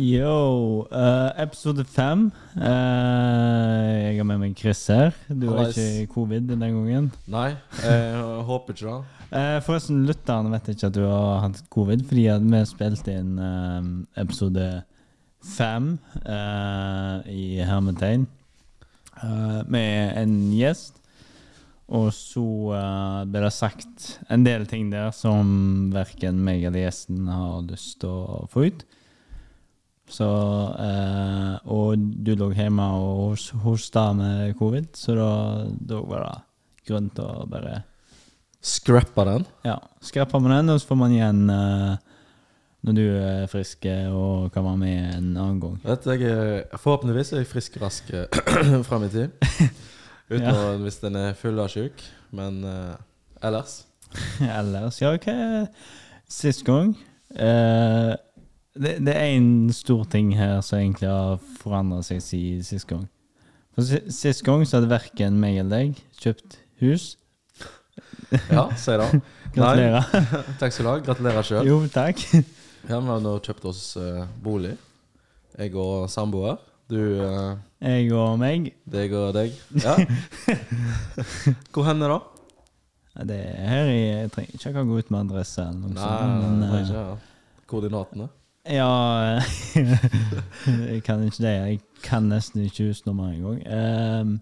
Yo, Uh, episode fem. Uh, jeg har med meg Chris her. Du har ikke covid denne gangen. Nei, jeg håper ikke det. Uh, forresten, lytterne vet ikke at du har hatt covid, fordi vi spilte inn episode fem i hermetegn med en gjest. Og så uh, ble det sagt en del ting der som verken meg eller gjesten har lyst til å få ut. Så, eh, og du lå hjemme og hos- hosta med covid, så da, da var det grunn til å bare Scrappa den. ja, skrape med den, og så får man igjen eh, når du er frisk eh, og kan være med en annen gang. Vet du, jeg Forhåpentligvis er jeg frisk rask fram frem i tid. Uten Ja. å hvis den er full av sjuk. Men eh, ellers Ellers, ja, hva er sist gang? Eh, det, det er én stor ting her som egentlig har forandra seg siden sist gang. For si- Sist gang så hadde verken meg eller deg kjøpt hus. Ja, si det. Gratulerer. Takk skal du ha. Gratulerer sjøl. Jo, takk. Ja, vi har nå kjøpt oss eh, bolig. Jeg og samboer. Du, eh, Jeg og meg. deg og deg. Ja. Hvor hen da? det? Ja, Det er her i Jeg trenger ikke å gå ut med adresse eller noe Nei, sånt. Men, nei, eh, ikke ja. koordinatene. Ja Jeg kan ikke det. Jeg kan nesten ikke husnummeret engang. Um,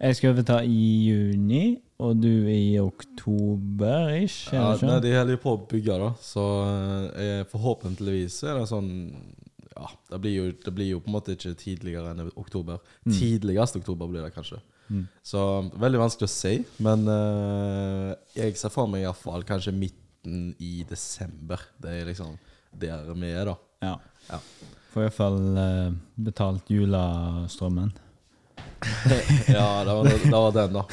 jeg skal overta i juni, og du i oktober-ish? Ja, er det nei, de holder på å bygge, da. Så eh, forhåpentligvis er det sånn Ja, det blir, jo, det blir jo på en måte ikke tidligere enn oktober. Mm. Tidligst oktober blir det kanskje. Mm. Så veldig vanskelig å si. Men uh, jeg ser for meg iallfall kanskje midten i desember. Det er liksom der vi er, da. Ja. Ja. Får iallfall uh, betalt julestrømmen. ja, det var, det var den, da.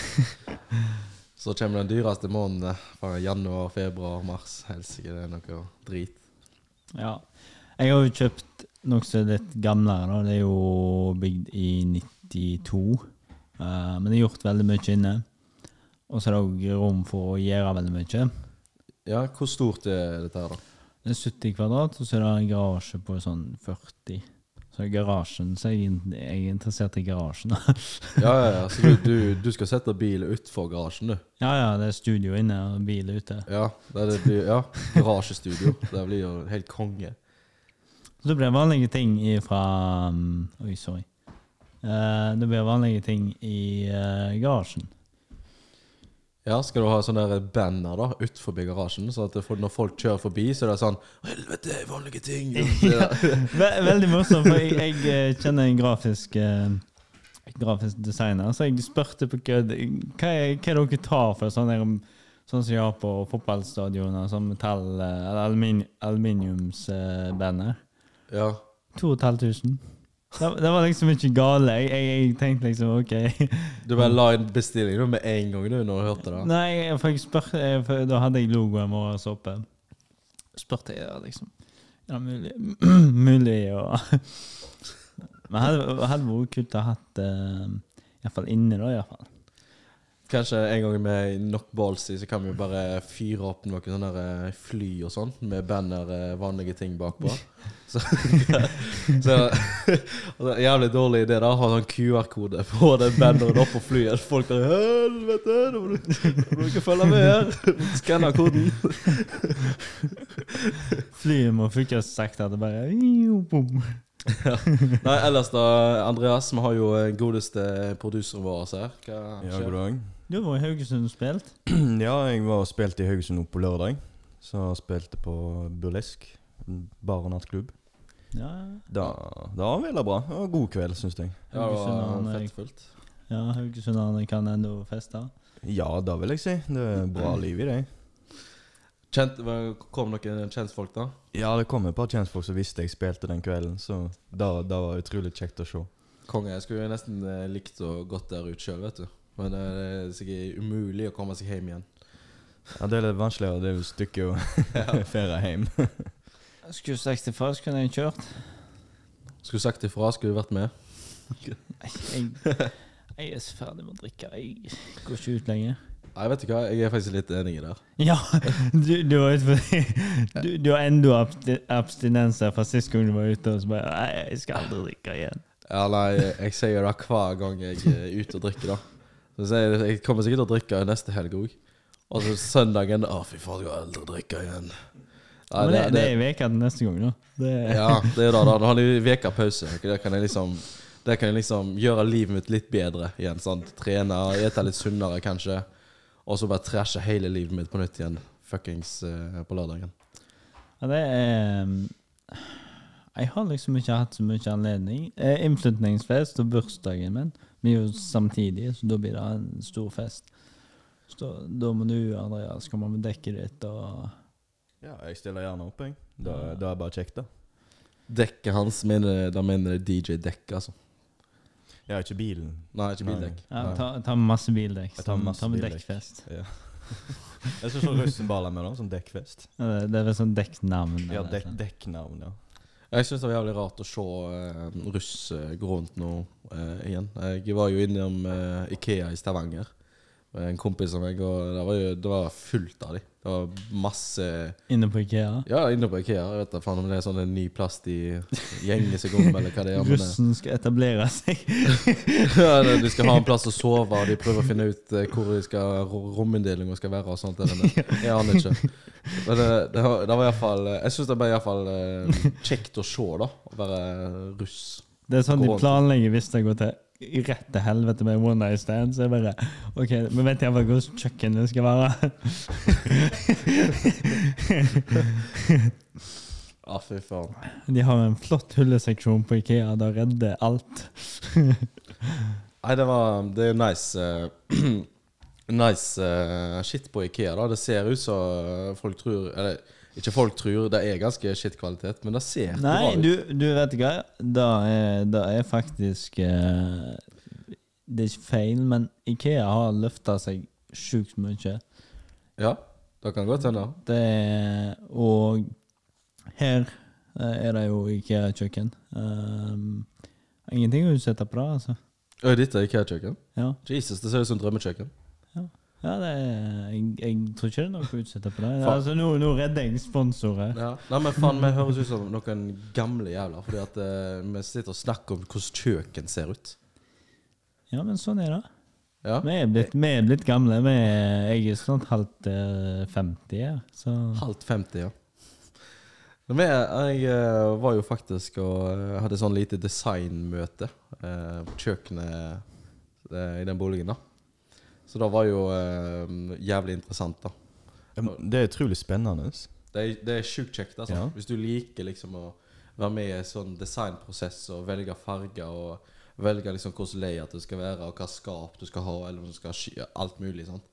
Så kommer den dyreste måneden fra januar, februar, mars. Helsike, det er noe drit. Ja. Jeg har jo kjøpt er litt gamlere, da. Det er jo bygd i 92. Uh, men det er gjort veldig mye inne. Og så er det òg rom for å gjøre veldig mye. Ja, hvor stort er dette her, da? Det er 70 kvadrat, og så er det en garasje på sånn 40. Så garasjen, så jeg, jeg er interessert i garasjen. Ja, ja, ja. Så du, du, du skal sette bil utfor garasjen, du? ja, ja, det er studio inne og bil ute. Ja. Det, det blir, ja. Garasjestudio. Det blir jo helt konge. Så det blir vanlige ting fra um, Oi, sorry. Eh, det blir vanlige ting i eh, garasjen. Ja, Skal du ha sånne banner da utenfor garasjen, så at når folk kjører forbi, så er det sånn Helvete, vanlige ting! Ja. Veldig morsomt, for jeg, jeg eh, kjenner en grafisk eh, Grafisk designer, så jeg spurte på kødd hva, er- hva er dere tar for sånn Sånn som jeg har på fotballstadioner, sånn metall... eh, Eller alumini aluminiumsbanner. ja. 2500. Det, det var liksom ikke gale. Jeg, jeg, jeg tenkte liksom OK. Du bare la inn bestilling med en gang du når du hørte det? Nei, for jeg spør, jeg- for Da hadde jeg logoen vår oppe. Spurte jeg liksom Ja, mulig, mulig å Men hadde, hadde vært kult å ha hatt uh, Iallfall inne, da. i hvert fall. Kanskje en gang med nok balls i, så kan vi bare fyre opp noen sånne eh, fly og sånn, med banner, eh, vanlige ting bakpå. Så, så en Jævlig dårlig idé da, å ha sånn QR-kode på den banneren oppå flyet. Folk bare Helvete, nå må du, nå må du ikke følge med her! Skanner koden. Flyet må funke sakte. At det bare jo, bom. Nei, ellers da, Andreas, vi har jo eh, godeste produseren vår her. Hva Ja, god dag. Du var i Haugesund og spilt. Ja, jeg var og spilte i Haugesund nå på lørdag. Så jeg spilte på Burlesk, bar og nattklubb. Ja, Da, det var veldig bra. Det var en god kveld, syns jeg. Ja, det var fettfullt. ja Haugesunderne kan ennå feste. Ja, det vil jeg si. Det er bra liv i det. Kjent, kom noen kjentfolk, da? Ja, det kom et par kjentfolk som visste jeg spilte den kvelden, så det, det var utrolig kjekt å se. Konge. Jeg skulle nesten eh, likt å gått der ut sjøl, vet du. Men eh, det er sikkert umulig å komme seg hjem igjen. Ja, Det er litt vanskeligere. Det er jo et stykke å feire hjem. Skulle sagt ifra, så kunne jeg kjørt. Skulle sagt ifra, skulle du vært med. Jeg, jeg er så ferdig med å drikke. Jeg går ikke ut lenger. Nei, vet du hva, jeg er faktisk litt enig i det. Ja, du, du, du, du har enda abstinenser fra sist gang du var ute, og så bare Nei, jeg skal aldri drikke igjen. Ja, nei, jeg sier det hver gang jeg er ute og drikker, da. Så sier jeg, jeg kommer sikkert til å drikke neste helg òg. Og så søndagen Å, fy faen, jeg har aldri drikke igjen. Nei, Men det, det er veka til neste gang, da. Det, Ja, det er det. Da Nå har jeg veka pause. Det kan jeg liksom Der kan jeg liksom gjøre livet mitt litt bedre igjen. Sant? Trene, ete litt sunnere kanskje. Og så bare trashe hele livet mitt på nytt igjen. Fuckings uh, på lørdagen. Ja, det er um, Jeg har liksom ikke hatt så mye anledning. Eh, Innflytningsfest og bursdagen min Vi er jo samtidig, så da blir det en stor fest. Så da, da må du, Andreas, komme med dekket ditt og Ja, jeg stiller gjerne opp, jeg. Da, da er det bare kjekt, da. Dekket hans, mener, da mener det DJ-dekk, altså. Ja, ikke bilen. Nei, ikke bildekk. ja, ta, ta masse bildekk. Ta, tar masse ta med bildekk. dekkfest. Ja. jeg skal se russen baller med, da. Sånn dekkfest. Ja, det, det er vel sånn dekknavn. Ja, dek, sånn. dekknavn, ja. Jeg syns det var jævlig rart å se uh, russ uh, gå rundt nå uh, igjen. Jeg var jo innom uh, Ikea i Stavanger. med En kompis av meg, og det var, jo, det var fullt av de. Det var masse Inne på Ikea. Ja, inne på Ikea. Jeg vet da faen om det er sånn en ny plass de gjenger seg om, eller hva det er. Eh, Russen skal etablere seg. ja, det- de skal ha en plass å sove, og de prøver å finne ut eh, hvor de skal, rominndelinga skal være og sånt. Eller, jeg aner ikke. Men det, det, var- det var iallfall Jeg syns det ble iallfall kjekt å se, da. Å være russ. Det er sånn de planlegger hvis det går til rett rette helvete med one night stand. Så det bare OK, vi vet iallfall hvordan kjøkkenet skal være. Å, fy faen. De har en flott hylleseksjon på Ikea. Da redder alt. Nei, det var Det er nice uh, Nice uh, shit på Ikea, da. Det ser ut som folk tror Eller ikke folk tror, det er ganske shit-kvalitet, men det ser bra Nei, ut. du, du vet hva? Det er, det er faktisk eh, Det er ikke feil, men Ikea har løfta seg sjukt mye. Ja, det kan godt hende. Det er, og her eh, er det jo Ikea-kjøkken. Um, ingenting å utsette på det, altså. Dette er Ikea-kjøkken. Ja, Jesus, det ser ut som drømmekjøkken. Ja det er, jeg, jeg tror ikke det er noe å utsette på det. Altså, nå, nå redder jeg sponsorer. Ja. Nei, men faen, vi høres ut som noen gamle jævler. Fordi at uh, vi sitter og snakker om hvordan kjøkken ser ut. Ja, men sånn er det. Ja. Vi er blitt, vi er blitt gamle. Er, jeg er snart halvt uh, 50 Ja, så Halvt 50, ja. Men jeg, jeg eh, var jo faktisk og eh, hadde sånn lite designmøte uh, på kjøkkenet eh, i den boligen. da Så det var jo eh, jævlig interessant, da. Det er utrolig spennende. Det er, det er sjukt kjekt. altså Ja. Hvis du liker liksom å være med i en sånn designprosess og velge farger og velge liksom hvordan layout det skal være, og hva skap du skal ha, eller om du skal sky alt mulig. sant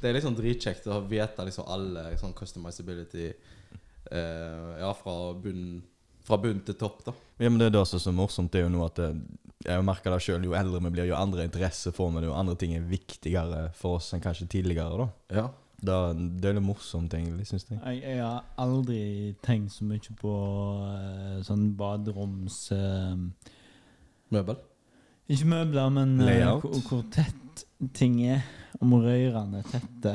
Det er liksom dritkjekt å vite liksom alle sånn customizability eh, Ja, fra bunn Fra bunn til topp, da. Ja, men det er det som er så morsomt, det er jo nå at det, jeg merker det selv, jo eldre vi blir, jo andre interesser får vi, jo andre ting er viktigere for oss enn kanskje tidligere. da. Ja. Da, det er litt morsomt, egentlig, syns jeg. jeg, jeg har aldri tenkt så mye på uh, sånn baderoms Uh, Møbel. Ikke møbler, men uh, hvor, hvor tett ting er. Om rørene er tette.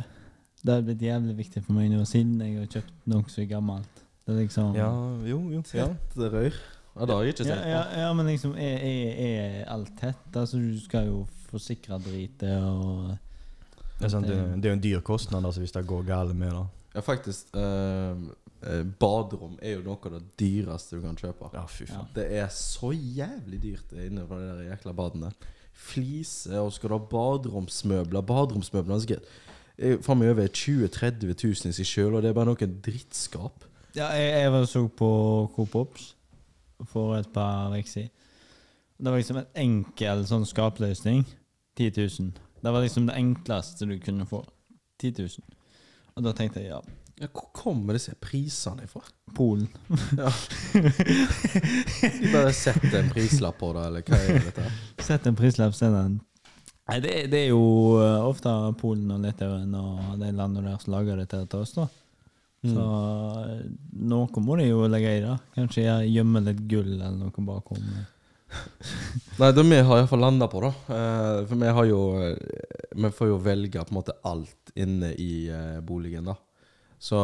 Det har blitt jævlig viktig for meg nå, siden jeg har kjøpt noe så gammelt. Det er liksom Ja, jo, jo. Ja. Tett rør. Ja, det har jeg ikke ja, ja, ja, men liksom er, er, er alt tett? Altså, du skal jo forsikre dritet og Det er, sant, det, det er jo en dyr kostnad altså, hvis det går galt med det. Ja, faktisk. Eh, eh, baderom er jo noe av det dyreste du kan kjøpe. Ja, fy faen. Det er så jævlig dyrt inne på de der jækla badene. Fliser, og skal du ha baderomsmøbler Baderomsmøbler er faen meg over 20 000-30 000 i seg sjøl, og det er bare noe drittskap. Ja, jeg, jeg var så på Coop Ops for et par uker siden. Det var liksom en enkel sånn skapløsning. 10 000. Det var liksom det enkleste du kunne få. 10 000. Og da tenkte jeg ja, Ja, hvor kommer disse prisene ifra? Polen. Ja. De bare setter en prislapp på det, eller hva er dette? Sett en prislapp, send den. Nei, det, det er jo eh, ofte Polen og Litauen og de landene der som lager det til oss, da. Så eh, noe må de jo legge i det. Kanskje jeg gjemmer litt gull eller noe bakom. Nei, det vi har iallfall landa på, da. Eh, for vi har jo eh, Vi får jo velge på en måte alt inne i eh, boligen, da. Så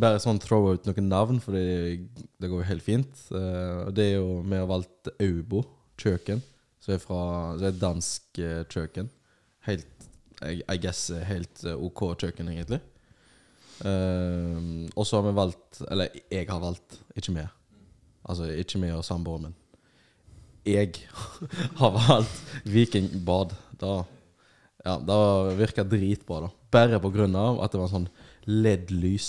bare sånn throw out noen navn, for det, det går jo helt fint. Eh, og det er jo Vi har valgt Aubo kjøkken, som er fra Det er dansk kjøkken. Helt I, guess helt OK kjøkken, egentlig. Eh, og så har vi valgt Eller jeg har valgt, ikke vi. Altså ikke vi og samboeren min jeg har valgt Vikingbad. Da, ja, det virka dritbra, da. Bare på grunn av at det var sånn LED-lys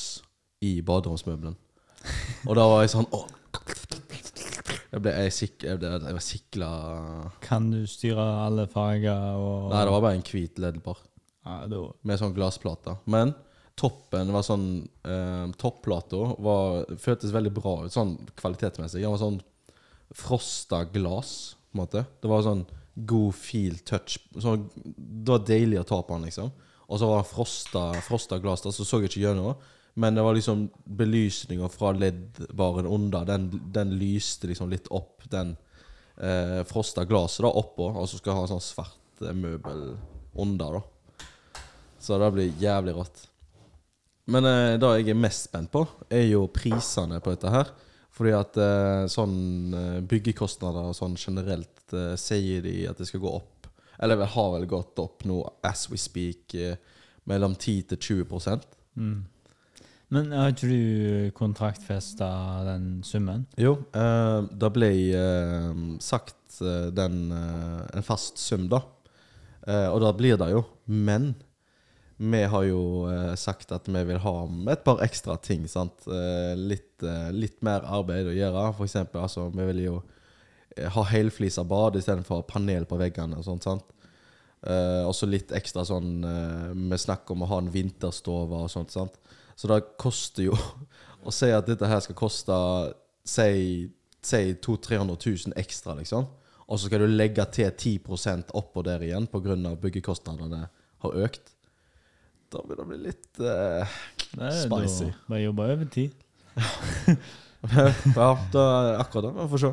i baderomsmøbelen. Og da var jeg sånn åh. Jeg ble jeg sik, jeg ble, jeg var sikla Kan du styre alle farger og Nei, det var bare en hvit LED-bar. ja, var... med sånn glassplate. Men toppen var sånn eh, Topplata føltes veldig bra ut, sånn kvalitetsmessig. Den var sånn frosta glass, på en måte. Det var sånn god feel touch. Sånn, det var deilig å ta på den, liksom. Og så var det frosta, frosta glass der, så så jeg ikke gjennom. Men det var liksom belysninga fra LED-baren under. Den, den lyste liksom litt opp den eh, frosta glasset da oppå, og så skal jeg ha sånn svart møbel under, da. Så det blir jævlig rått. Men eh, det jeg er mest spent på, er jo prisene på dette her. Fordi at eh, sånn eh, byggekostnader og sånn generelt eh, sier de at det skal gå opp. Eller det har vel gått opp nå, as we speak, eh, mellom 10 til 20 mm. Men har ikke du kontraktfesta den summen? Jo, eh, det ble eh, sagt eh, den, eh, en fast sum, da. Eh, og da blir det jo. Men vi har jo eh, sagt at vi vil ha et par ekstra ting. sant? Eh, litt, eh, litt mer arbeid å gjøre. For eksempel, altså, vi vil jo ha ha helflisa bad istedenfor panel på veggene. og sånt? Eh, også litt ekstra sånn Vi snakker om å ha en vinterstove og sånt. sant? Så det koster jo Å si at dette her skal koste si, si 200 000-300 000 ekstra, liksom. Og så skal du legge til 10% oppå der igjen pga. byggekostnadene har økt. Da blir det bli litt uh, Nei, Spicy. Bare jobbe over tid. Ja, da, akkurat det. Vi får se.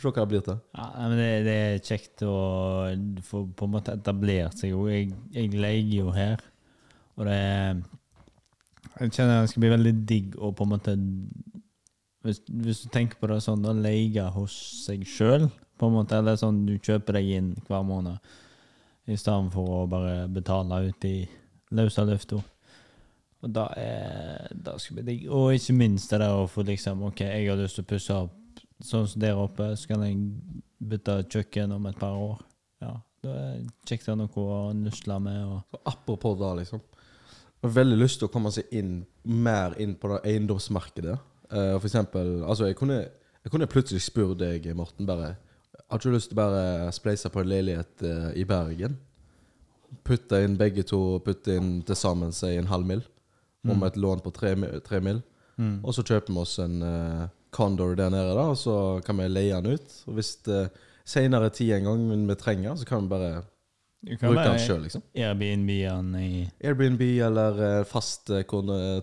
Se hva det blir til. Ja, men det, det er kjekt å få på en måte etablert seg. Jeg, jeg leier jo her, og det er Jeg kjenner det skal bli veldig digg å på en måte Hvis, hvis du tenker på det sånn, å leie hos seg sjøl, på en måte, eller sånn du kjøper deg inn hver måned, i stedet for å bare betale ut i løse lufta. Og da er Det skal bli digg. Og ikke minst det der å få liksom OK, jeg har lyst til å pusse opp sånn som der oppe, så kan jeg bytte kjøkken om et par år. Ja, da er det kjekt å ha noe å nusle med. Og, apropos da, liksom. Jeg har veldig lyst til å komme seg inn mer inn på det eiendomsmarkedet. Uh, for eksempel Altså, jeg kunne, jeg kunne plutselig spurt deg, Morten, bare Har du lyst til å bare spleise på en leilighet uh, i Bergen? Putte inn begge to, putte inn til sammen si en halv mil. Om et lån på tre, tre mil. mm. Og så kjøper vi oss en uh, Condor der nede, da, og så kan vi leie den ut. Og hvis det senere tid en gang vi trenger, så kan vi bare kan bruke den sjøl, liksom. Airbnb-en Airbnb eller uh, fast uh,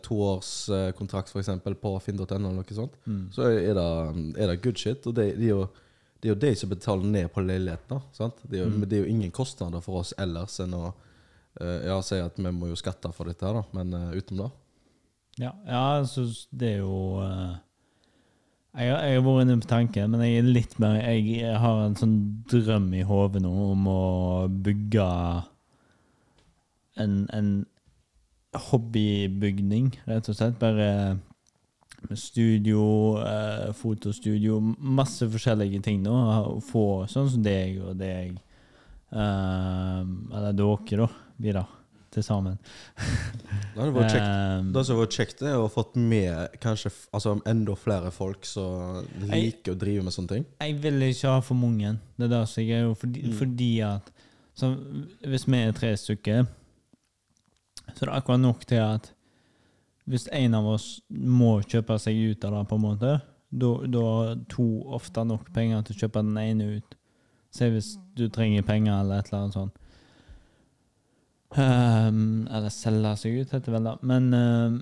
toårskontrakt, uh, f.eks. på finn.no eller noe sånt. mm. Så er det, er det good shit. Og det, det, er jo, det er jo de som betaler ned på leiligheten. sant? Det er, jo, Mm. det er jo ingen kostnader for oss ellers enn å eh, ja, si at vi må jo skatte for dette her, da. Men uh, utenom det Ja, ja så det er jo uh, jeg, jeg har vært inne på tanken, men jeg er litt mer Jeg, jeg har en sånn drøm i hodet nå om å bygge en, en hobbybygning, rett og slett. Bare studio, eh, fotostudio, masse forskjellige ting nå. Få sånn som deg og deg. eh, eller dere, da, blir da, til sammen. Det hadde vært kjekt. Eh, Det som vært kjekt, er å ha fått med kanskje altså, enda flere folk som liker å drive med sånne ting. Jeg vil ikke ha for mange. Det er det som jeg jo fordi, Mm. fordi at så Hvis vi er tre stykker, så er det akkurat nok til at hvis en av oss må kjøpe seg ut av det, på en måte, da har to ofte nok penger til å kjøpe den ene ut. Se hvis du trenger penger eller et eller annet sånt. Um, eller selge seg ut, heter det vel da. Men uh,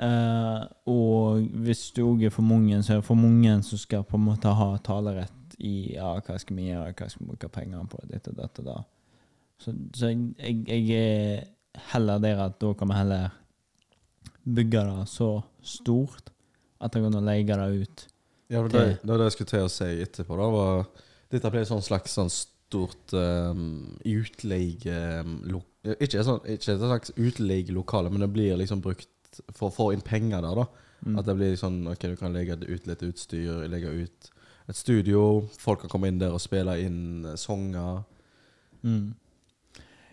uh, Og hvis du òg er for mange, så er det for mange som skal på en måte ha talerett i ja, hva skal vi gjøre, hva skal vi bruke penger på, datt og da. Så, så jeg, jeg er heller der at da kan vi heller bygge det så stort at jeg kan leie det ut. Ja, for det, det var det jeg skulle til å si etterpå. da var, Dette ble et sånn slags sånn stort um, utleie um, ikke, sånn, ikke et slags utleielokale, men det blir liksom brukt for å få inn penger der. da Mm. At det blir sånn Ok, du kan legge ut litt utstyr, legge ut et studio. Folk kan komme inn der og spille inn eh, sanger. Mm.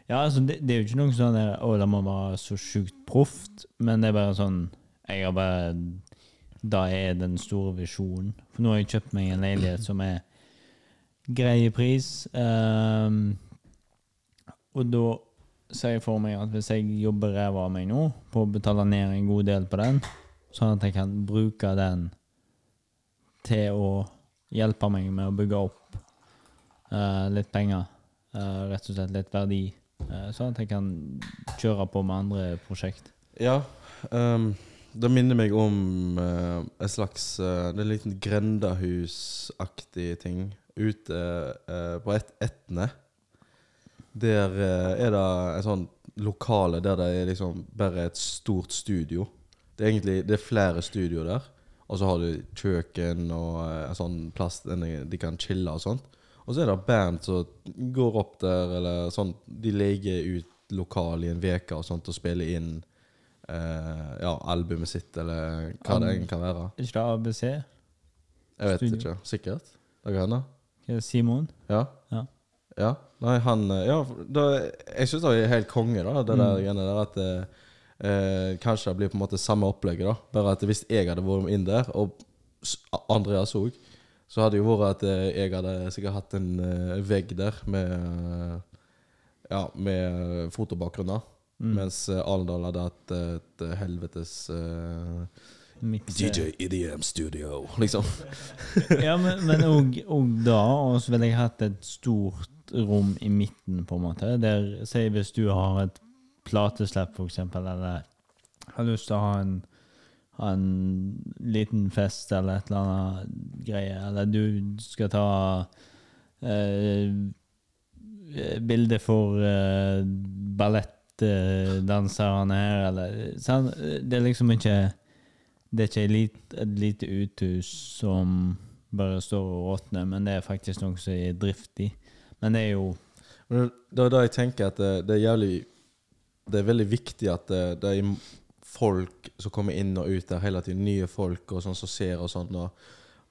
Ja, altså, det, det er jo ikke noe sånn der, å, det må være så sjukt proft, men det er bare sånn Jeg har bare Da er den store visjonen. For nå har jeg kjøpt meg en leilighet som er grei pris. Um, og da ser jeg for meg at hvis jeg jobber ræva av meg nå på å betale ned en god del på den, sånn at jeg kan bruke den til å hjelpe meg med å bygge opp uh, litt penger, Uh, rett og slett litt verdi, sånn at jeg kan kjøre på med andre prosjekt. Ja. Um, det minner meg om uh, en slags uh, Det er en liten grendahusaktig ting ute uh, på et, Etne. Der er det et sånn lokale der det er liksom bare et stort studio. Det er egentlig det er flere studio der. Og så har du kjøkken og en sånn plass der de kan chille og sånt. Og så er det band som går opp der, eller sånn De leier ut lokal i en uke og sånt og spiller inn eh, ja, albumet sitt, eller hva det enn kan være. Er ikke det ABC? Jeg vet Studio. ikke. Sikkert. Det kan hende. Simon? Ja. Ja. Ja. Nei, han eh, Ja, da, jeg syns det er helt konge, da, det Mm. der greiene der at eh, eh, Kanskje det blir på en måte samme opplegget, da. Bare at hvis jeg hadde vært inn der, og Andreas òg, så hadde det jo vært at eh, jeg hadde sikkert hatt en eh, vegg der med eh, Ja, med fotobakgrunner. Mm. Mens Arendal hadde hatt et helvetes uh, Mikse. EDM Studio, liksom. ja, men, og da, og så ville jeg hatt et stort rom i midten, på en måte. Der, Si hvis du har et plateslipp, for eksempel, eller har lyst til å ha en, ha en liten fest eller et eller annet greie, eller du skal ta eh, bilde for eh, ballettdanserne her, eller sånn. Det er liksom ikke det er ikke et lite, et lite uthus som bare står og råtner, men det er faktisk noe som er driftig. Men det er jo det er da jeg tenker at det, det er jævlig Det er veldig viktig at det, det er folk som kommer inn og ut der hele tiden. Nye folk og sånn som ser og sånn. Og,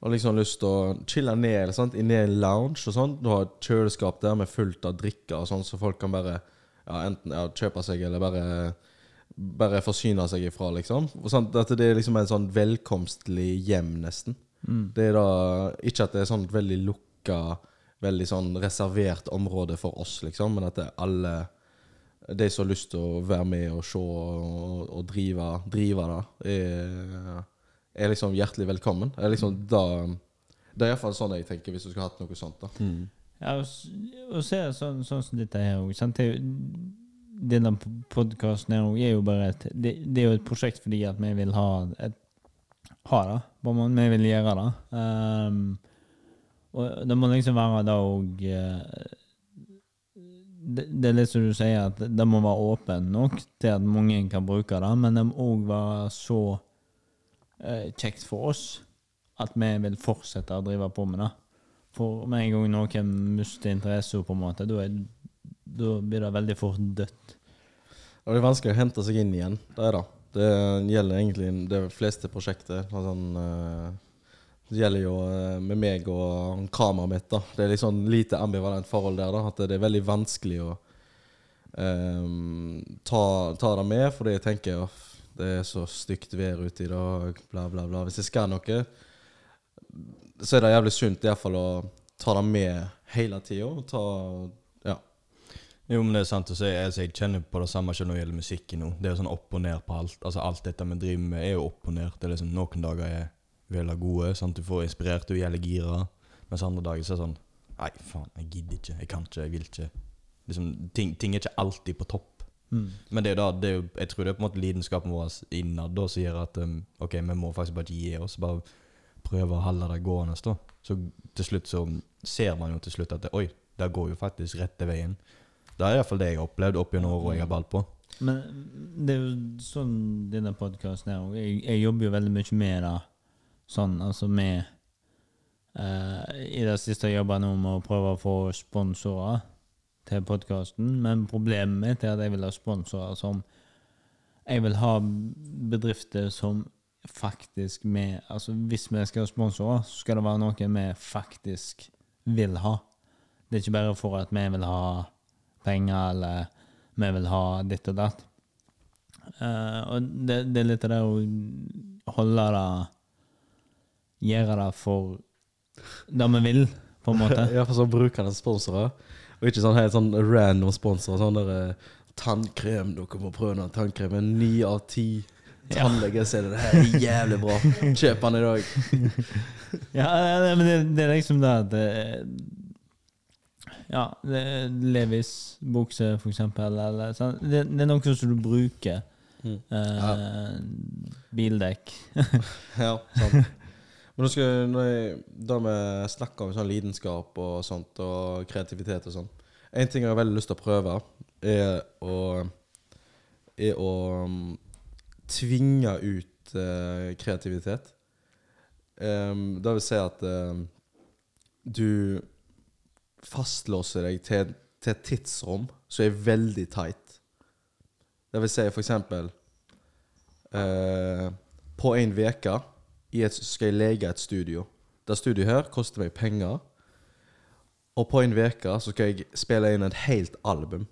og liksom lyst til å chille ned sant? inne i en lounge og sånn. Du har et kjøleskap der med fullt av drikker og sånn, så folk kan bare ja, enten ja, kjøpe seg eller bare bare forsyne seg ifra, liksom. Sånn, at det er liksom en sånn velkomstlig hjem, nesten. mm, Det er da Ikke at det er sånn veldig lukka, veldig sånn reservert område for oss, liksom, men at det er alle de som har lyst til å være med og se og, og drive, drive det, er, er liksom hjertelig velkommen. Er liksom da Det er iallfall sånn jeg tenker, hvis du skulle hatt noe sånt. da ja, og, og se sånn, sånn som dette her òg. Denne podkasten her er jo bare et det, det er jo et prosjekt fordi at vi vil ha et ha det. Bare. Vi vil gjøre det. Um, og det må liksom være da òg det, er litt som du sier, at det må være åpen nok til at mange kan bruke det, men det må òg være så eh, kjekt for oss at vi vil fortsette å drive på med det. For med en gang noen mister interesse, på en måte, da er- da blir det veldig fort dødt. Det er vanskelig å hente seg inn igjen. Det er det. Det gjelder egentlig det fleste prosjekter. Sånn, eh, det gjelder jo eh, med meg og kameraet mitt. da. Det er litt sånn lite ambivalent forhold der. da, At det er veldig vanskelig å um, ta, ta det med, fordi jeg tenker at det er så stygt vær ute i dag, bla, bla, bla. Hvis jeg skal noe, så er det jævlig sunt i hvert fall å ta det med hele tida. Ja. Jo, men det er sant si. Altså, jeg kjenner på det samme selv når det gjelder musikken nå. Det er sånn opp og ned på alt. Altså, alt dette vi driver med, er jo opp og ned. Det er liksom Noen dager er veldig gode, sant? du får inspirert, du er jævlig gira. Mens andre dager så er det sånn Nei, faen, jeg gidder ikke. Jeg kan ikke, jeg vil ikke. Liksom, ting, ting er ikke alltid på topp. Mm. Men det er jo da, det er jo, jeg tror det er på en måte lidenskapen vår innad som gjør at um, ok, vi må faktisk bare gi oss. Bare prøve å holde det gående. da. Så til slutt så ser man jo til slutt at det, oi, det går jo faktisk rette veien. Det er iallfall det jeg har opplevd opp gjennom året jeg har valgt på. Men det er jo sånn denne podkasten er òg. Jeg, jeg jobber jo veldig mye med det sånn, altså med uh, I det siste jobber nå med å prøve å få sponsorer til podkasten, men problemet mitt er at jeg vil ha sponsorer som Jeg vil ha bedrifter som faktisk med Altså hvis vi skal ha sponsorer, så skal det være noe vi faktisk vil ha. Det er ikke bare for at vi vil ha penger, eller vi vil ha ditt og datt. Uh, og det, det er litt av det å holde det Gjøre det for det vi vil, på en måte. Ja, for sånn brukende sponsorer. Og ikke sånn helt sånn random sponsorer. Sånn der eh, tannkrem, dere må prøve den tannkremen. Ni av ti Ja. tannleger sier det her er jævlig bra. Kjøp den i dag. Ja, ja, men det, det er liksom det at eh, Ja, det Levis bukse, for eksempel. Eller, sånn. det, det er noe som du bruker. Mm. Eh, Bildekk. Ja, sant. Men nå skal, når jeg, da vi snakker om sånn lidenskap og sånt, og kreativitet og sånn En ting jeg har veldig lyst til å prøve, er å Er å um, tvinge ut uh, kreativitet. Um, det vil si at uh, du fastlåser deg til, til et tidsrom som er veldig tight. Det vil si for eksempel eh, På en uke et, skal jeg lege et studio. Det studioet her koster meg penger. Og på en uke så skal jeg spille inn et helt album.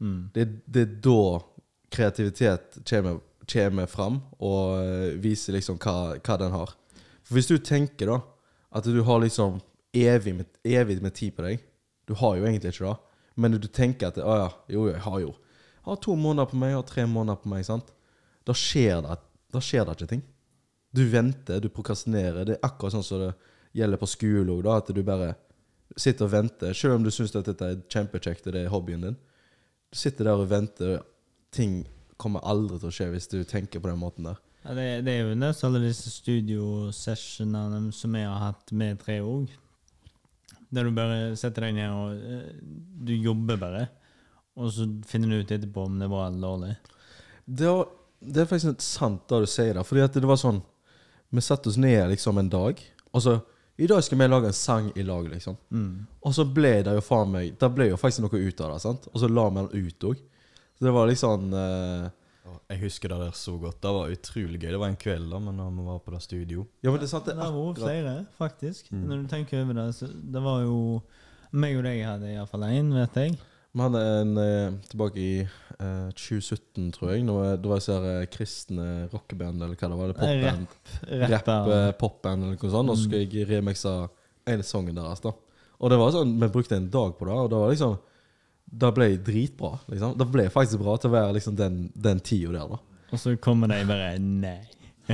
Mm. Det, det er da kreativitet kommer, kommer fram og eh, viser liksom hva, hva den har. For hvis du tenker da at du har liksom evig med, evig med tid på deg Du har jo egentlig ikke det, men du tenker at Å ja, jo, jeg har jo Jeg har to måneder på meg, jeg har tre måneder på meg, sant? Da skjer det, da skjer det ikke ting. Du venter, du prokrastinerer. Det er akkurat sånn som det gjelder på skole òg, at du bare sitter og venter. Selv om du syns dette er kjempekjekt, og det er hobbyen din. Du sitter der og venter. Ting kommer aldri til å skje hvis du tenker på den måten der. Ja, det, det er jo nesten alle disse studiosessionene som jeg har hatt med tre òg. Der du bare setter deg ned og eh, du jobber bare. Og så finner du ut etterpå om det var eller dårlig. Det, var, det er faktisk sant da du sier det. Fordi at det var sånn Vi setter oss ned liksom en dag, og så I dag skal vi lage en sang i lag, liksom. Mm. Og så ble det jo faen meg Det ble jo faktisk noe ut av det. sant? Og så la vi den ut òg. Så det var liksom eh, Jeg husker det der så godt. Det var utrolig gøy. Det var en kveld da, men når vi var på det studio. Ja, men det sant, Det det er akkurat flere, faktisk. Mm. Når du tenker over det. Så det var jo meg og deg hadde iallfall én, vet jeg. Vi hadde en eh, tilbake i eh, 2017, tror jeg. Når da var jeg ser eh, kristne rockeband, eller hva det var. Eller popband. Rapp, eh, popband, eller noe sånt. Og så skulle jeg remixe en sang deres. da Og det var sånn, vi brukte en dag på det, og det var liksom Det ble dritbra. liksom Det ble faktisk bra til å være liksom den, den tida der, da. Og så kommer de bare Nei.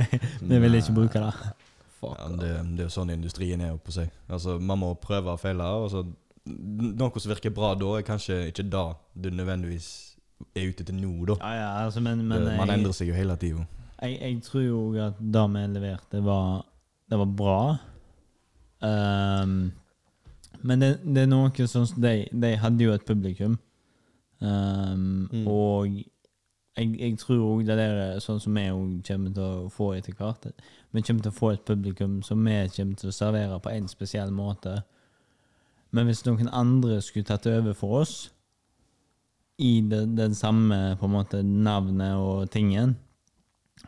Vi vil ikke bruke det. Fuck. Ja, det, det er jo sånn industrien er på seg. Altså, Man må prøve og feile. Og så, noe som virker bra da, er kanskje ikke da du nødvendigvis er ute til nå. da. Ja, ja, altså, men, men Det- Man jeg, endrer seg jo hele tida. jeg, jeg tror jo at det vi leverte, var Det var bra. Um, men det, det er noe sånn som de, de hadde jo et publikum. Um, Mm. Og jeg, jeg tror òg det der er sånn som vi òg kommer til å få etter hvert. Vi kommer til å få et publikum som vi kommer til å servere på en spesiell måte. Men hvis noen andre skulle tatt over for oss i den, den samme på en måte navnet og tingen,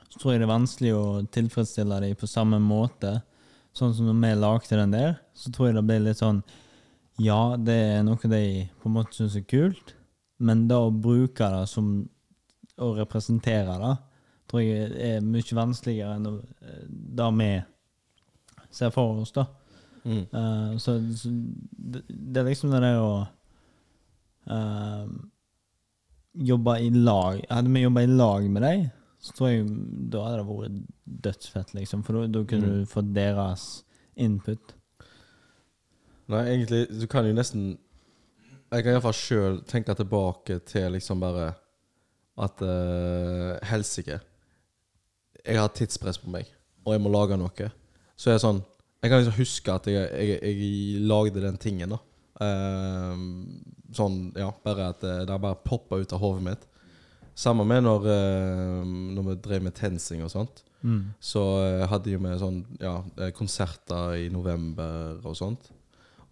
så tror jeg det er vanskelig å tilfredsstille dem på samme måte. Sånn som når vi lagde den der, så tror jeg det blir litt sånn Ja, det er noe de på en måte syns er kult, men da å bruke det som å representere det, tror jeg er mye vanskeligere enn eh, det vi ser for oss, da. Mm. Uh, så, så det, det er liksom det der å uh, jobbe i lag Hadde vi jobba i lag med dem, så tror jeg da hadde det vært dødsfett, liksom. For da, kunne Mm. du fått deres input. Nei, egentlig, du kan jo nesten Jeg kan iallfall sjøl tenke tilbake til liksom bare at uh, Helsike. Jeg har tidspress på meg, og jeg må lage noe. Så er det sånn Jeg kan liksom huske at jeg, jeg, jeg lagde den tingen, da. Uh, sånn, ja, bare at det, det bare poppa ut av hodet mitt. Samme med når, uh, når vi drev med TenSing og sånt. Mm. Så uh, hadde vi sånn, ja, eh, konserter i november og sånt.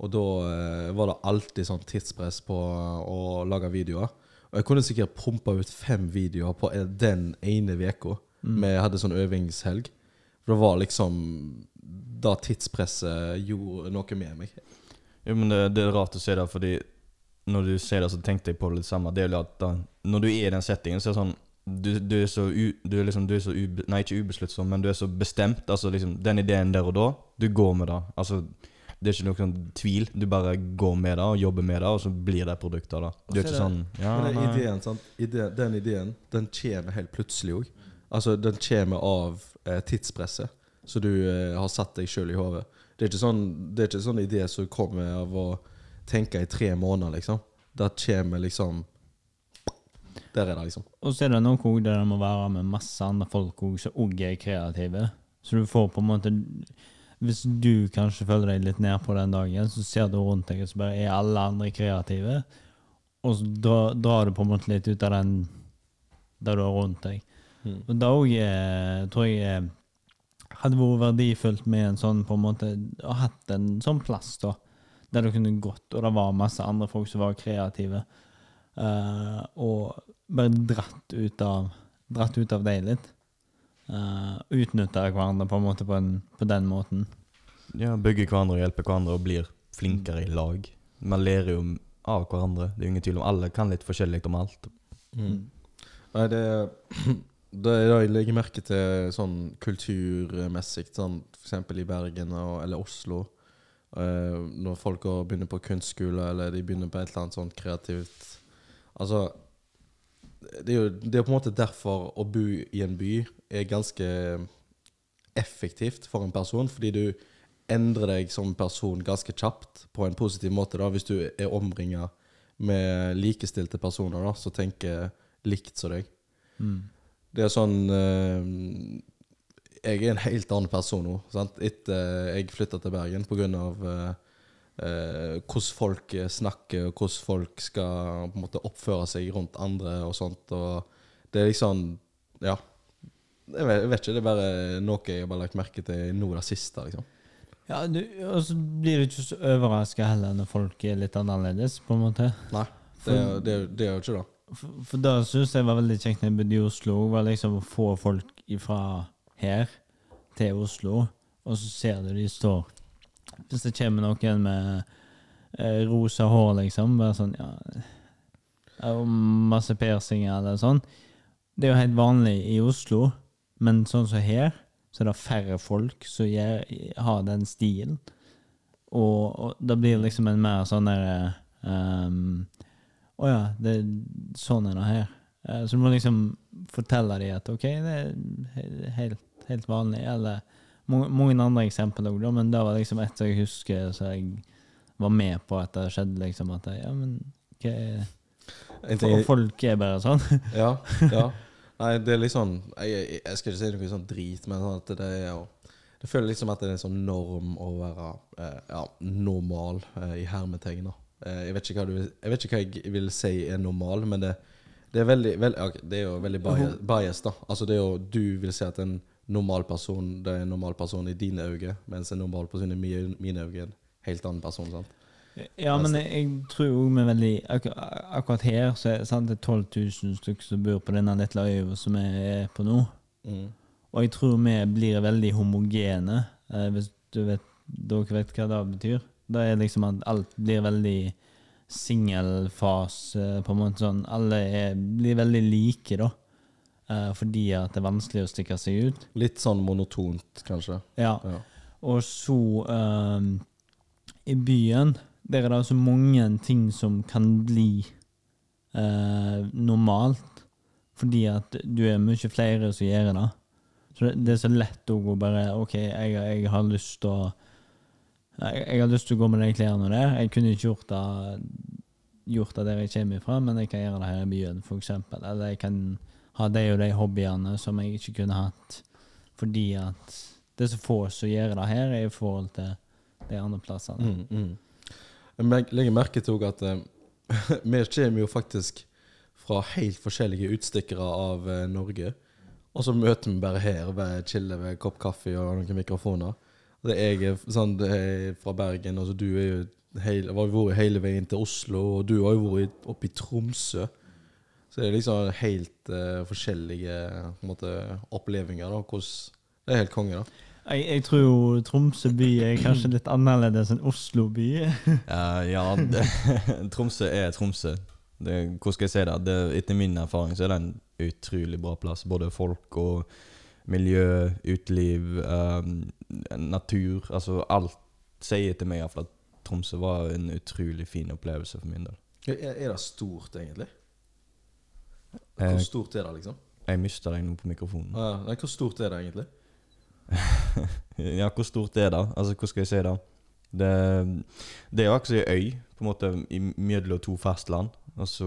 Og da eh, var det alltid sånn tidspress på å lage videoer. Og jeg kunne sikkert pumpa ut fem videoer på eh, den ene uka. Vi hadde sånn øvingshelg. For det var liksom Da tidspresset gjorde noe med meg. Jo, men det, det er rart å se det, fordi når du ser det, så tenkte jeg på det litt samme. Det er jo at da, Når du er i den settingen, så er det sånn Du, du er så, u, du er liksom, du er så ube, Nei, ikke ubesluttsom, men du er så bestemt. Altså liksom Den ideen der og da, du går med det. Altså Det er ikke noe sånn tvil. Du bare går med det og jobber med det, og så blir det produktet av det. Du er ikke sånn Ja, Men den ideen, sant? Ide, den ideen den kommer helt plutselig òg. Altså, den kommer av eh, tidspresset som du eh, har satt deg sjøl i hodet. Det er ikke sånn Det er ikke sånn idé som kommer av å tenke i tre måneder, liksom. Det kommer liksom Der er det, liksom. Og så er det noe også der det må være med masse andre folk også, som òg er kreative. Så du får på en måte Hvis du kanskje føler deg litt ned på den dagen, så ser du rundt deg, og så bare er alle andre kreative. Og så drar, drar du på en måte litt ut av den der du er rundt deg. Mm. Og det òg tror jeg eh, hadde vært verdifullt med en sånn på en måte Å hatt en sånn plass, da. Der du kunne gått, og det var masse andre folk som var kreative. uh, og bare dratt ut av Dratt ut av deg litt. Uh, Utnytta hverandre på en måte på, en, på den måten. Ja, bygge hverandre og hjelpe hverandre og blir flinkere i lag. Man lærer jo av hverandre. Det er jo ingen tvil om Alle kan litt forskjellig om alt. Mm. Nei, det Det er da jeg legger merke til sånn kulturmessig, sånn f.eks. i Bergen og, eller Oslo. Uh, når folk går, begynner på kunstskole, eller de begynner på et eller annet sånt kreativt Altså det er jo det er på en måte derfor å bo i en by er ganske effektivt for en person, fordi du endrer deg som person ganske kjapt på en positiv måte. da Hvis du er omringa med likestilte personer da som tenker likt som deg. Det er sånn eh, Jeg er en helt annen person nå. Sant? Etter jeg flytta til Bergen pga. Uh, uh, hvordan folk eh, snakker, og hvordan folk skal på en måte oppføre seg rundt andre og sånt. Og det er liksom Ja. Jeg vet, jeg vet ikke, det er bare noe jeg har bare lagt merke til nå i det siste. liksom. Ja, du, Og så blir du ikke så overraska heller når folk er litt annerledes, på en måte. Nei, det, er- det, er- det er jo ikke det. For, for det syns jeg var veldig kjekt når jeg bodde i Oslo, var liksom å få folk fra her til Oslo, og så ser du de står Hvis det kommer noen med eh, rosa hår, liksom, bare sånn ja, Og masse piercinger eller sånn. Det er jo helt vanlig i Oslo, men sånn som her, så er det færre folk som gjør, har den stilen. Og, og da blir det liksom en mer sånn der ehm, Å ja, det, sånn er det her. Eh, så du må liksom fortelle dem at OK, det er helt, helt vanlig. Eller mange, andre eksempler òg, men det var liksom et jeg husker så jeg var med på at det skjedde, liksom. At jeg, ja, men hva er En For folk er bare sånn. Ja, ja. Nei, det er litt sånn Jeg, jeg, jeg skal ikke si noe sånn drit, men sånn at det er jo det føler liksom at det er en sånn norm å være eh, ja, normal eh, i hermetegn. Eh, jeg, vet du, jeg vet ikke hva jeg vil si er normal, men det, det er veldig, veld- okay, det er jo veldig bias, bias, da. Altså det er jo Du vil si at en normal person Det er en normal person i dine øyne, mens en normal person i mine, mine øyne er en helt annen person. sant? Ja, men jeg, jeg tror òg vi veldig akkur Akkurat her så er sant, det er 12 000 stykker som bor på denne lille øya som vi er på nå. Mm. Og jeg tror vi blir veldig homogene, eh, hvis du vet, dere vet hva det betyr. Det er liksom at alt blir veldig singelfase, på en måte sånn. Alle er, blir veldig like, da. Eh, fordi at det er vanskelig å stikke seg ut. Litt sånn monotont, kanskje. Ja. Ja. Og så um, I byen der er det så mange ting som kan bli uh, normalt, fordi at du er mye flere som gjør det. Så det, det er så lett å bare OK, jeg, jeg har lyst til å jeg, har lyst til å gå med de klærne der. Jeg kunne ikke gjort det gjort det der jeg kommer fra, men jeg kan gjøre det her i byen, eksempel. Eller jeg kan ha de og de hobbyene som jeg ikke kunne hatt fordi at det er så få som gjør det her, i forhold til de andre plassene. Mm, mm. Jeg legger merke til at eh, vi kommer jo faktisk fra helt forskjellige utstikkere av eh, Norge. Og så møter vi bare her, bare chiller ved en kopp kaffe og noen mikrofoner. Det jeg er sånn, det er fra Bergen, altså du er jo hele, har jo vært hele veien til Oslo, og du har jo vært oppe i Tromsø. Så det er liksom helt uh, forskjellige på en måte, opplevelser. da, hvordan Det er helt konge, da. Jeg, jeg tror jo Tromsø by er kanskje litt annerledes enn Oslo by. uh, ja, det, Tromsø er Tromsø. Det, hvordan skal jeg si det? det? Etter min erfaring så er det en utrolig bra plass. Både folk og miljø, uteliv, um, natur. Altså alt sier til meg iallfall at Tromsø var en utrolig fin opplevelse for min del. Er, er det stort, egentlig? Eh, Hvor stort er det, liksom? Jeg mista deg nå på mikrofonen. Ah, nei, hvor stort er det egentlig? ja, hvor stort er det? Altså, hvordan skal jeg si det? Det, det er jo akkurat som ei øy, på en måte, i mellom to fastland. Altså,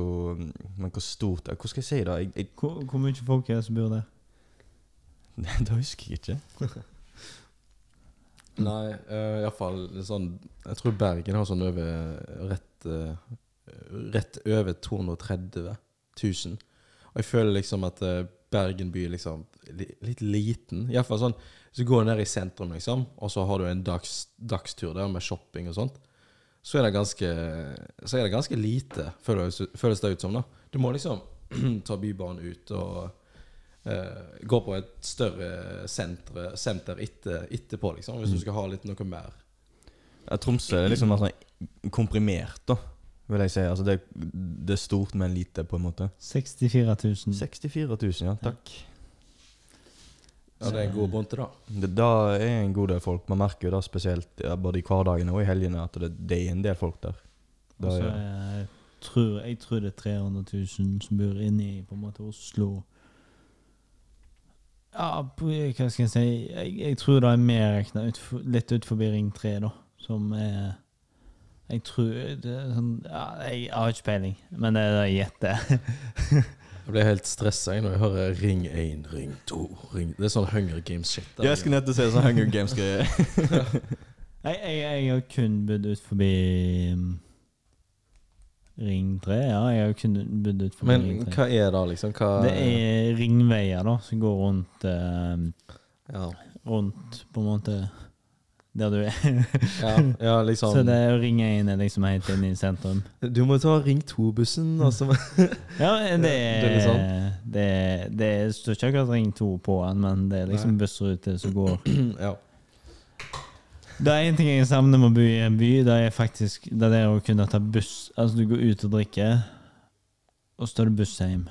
men hvor stort Hvordan skal jeg si det? Jeg, jeg, Hvor, hvor mye folk er det som bor der? det husker jeg ikke. Nei, uh, iallfall sånn Jeg tror Bergen har sånn over rett, uh, rett over 230 000. Og jeg føler liksom at uh, Bergen by liksom li, litt liten. Iallfall sånn Hvis du går ned i sentrum, liksom, og så har du en dags, dagstur der med shopping og sånt, så er det ganske Så er det ganske lite, føles, føles det ut som. da Du må liksom ta Bybanen ut og eh, gå på et større senter, senter etter, etterpå, liksom, hvis du skal ha litt noe mer. Ja, Tromsø er liksom mer sånn komprimert, da, vil jeg si. Altså, det, det er stort, men lite, på en måte. 64 000. 64 000, ja. Takk. Ja, det er en god bunte, da. Det, da er en god del folk. Man merker jo da spesielt ja, både i hverdagene og i helgene at det, det er en del folk der. Da, er- jeg tror, jeg tror det er 300 000 som bor inne i på en måte Oslo. Ja, hva skal jeg si Jeg, jeg tror det er mer regna ut, litt utenfor Ring 3, da. Som er Jeg tror det er sånn ja, Jeg har ikke peiling, men det er det jeg gjetter. Jeg blir helt stressa når jeg hører ring 1, ring 2 ring. Det er sånn Hunger Games-shit. Jeg skulle nettopp si sånn Hunger Games-greier. Jeg, jeg, jeg har kun bodd ut forbi um, Ring 3. Ja, jeg har kun bodd ut forbi Men Ring 3. hva er det, liksom? Hva Det er ringveier da, som går rundt eh, Ja, Rundt på en måte der du er. ja, ja liksom Så det er jo Ring 1 er liksom helt inn i sentrum. Du må ta ring 2-bussen, Altså. Ja, det det er er sånn. Det, det står ikke akkurat Ring 2 på den, men det er liksom bussrute som går Ja. Det er en ting jeg savner med å bo i en by. Det er faktisk det er å kunne ta buss. Altså, du går ut og drikker, og så tar du buss hjem.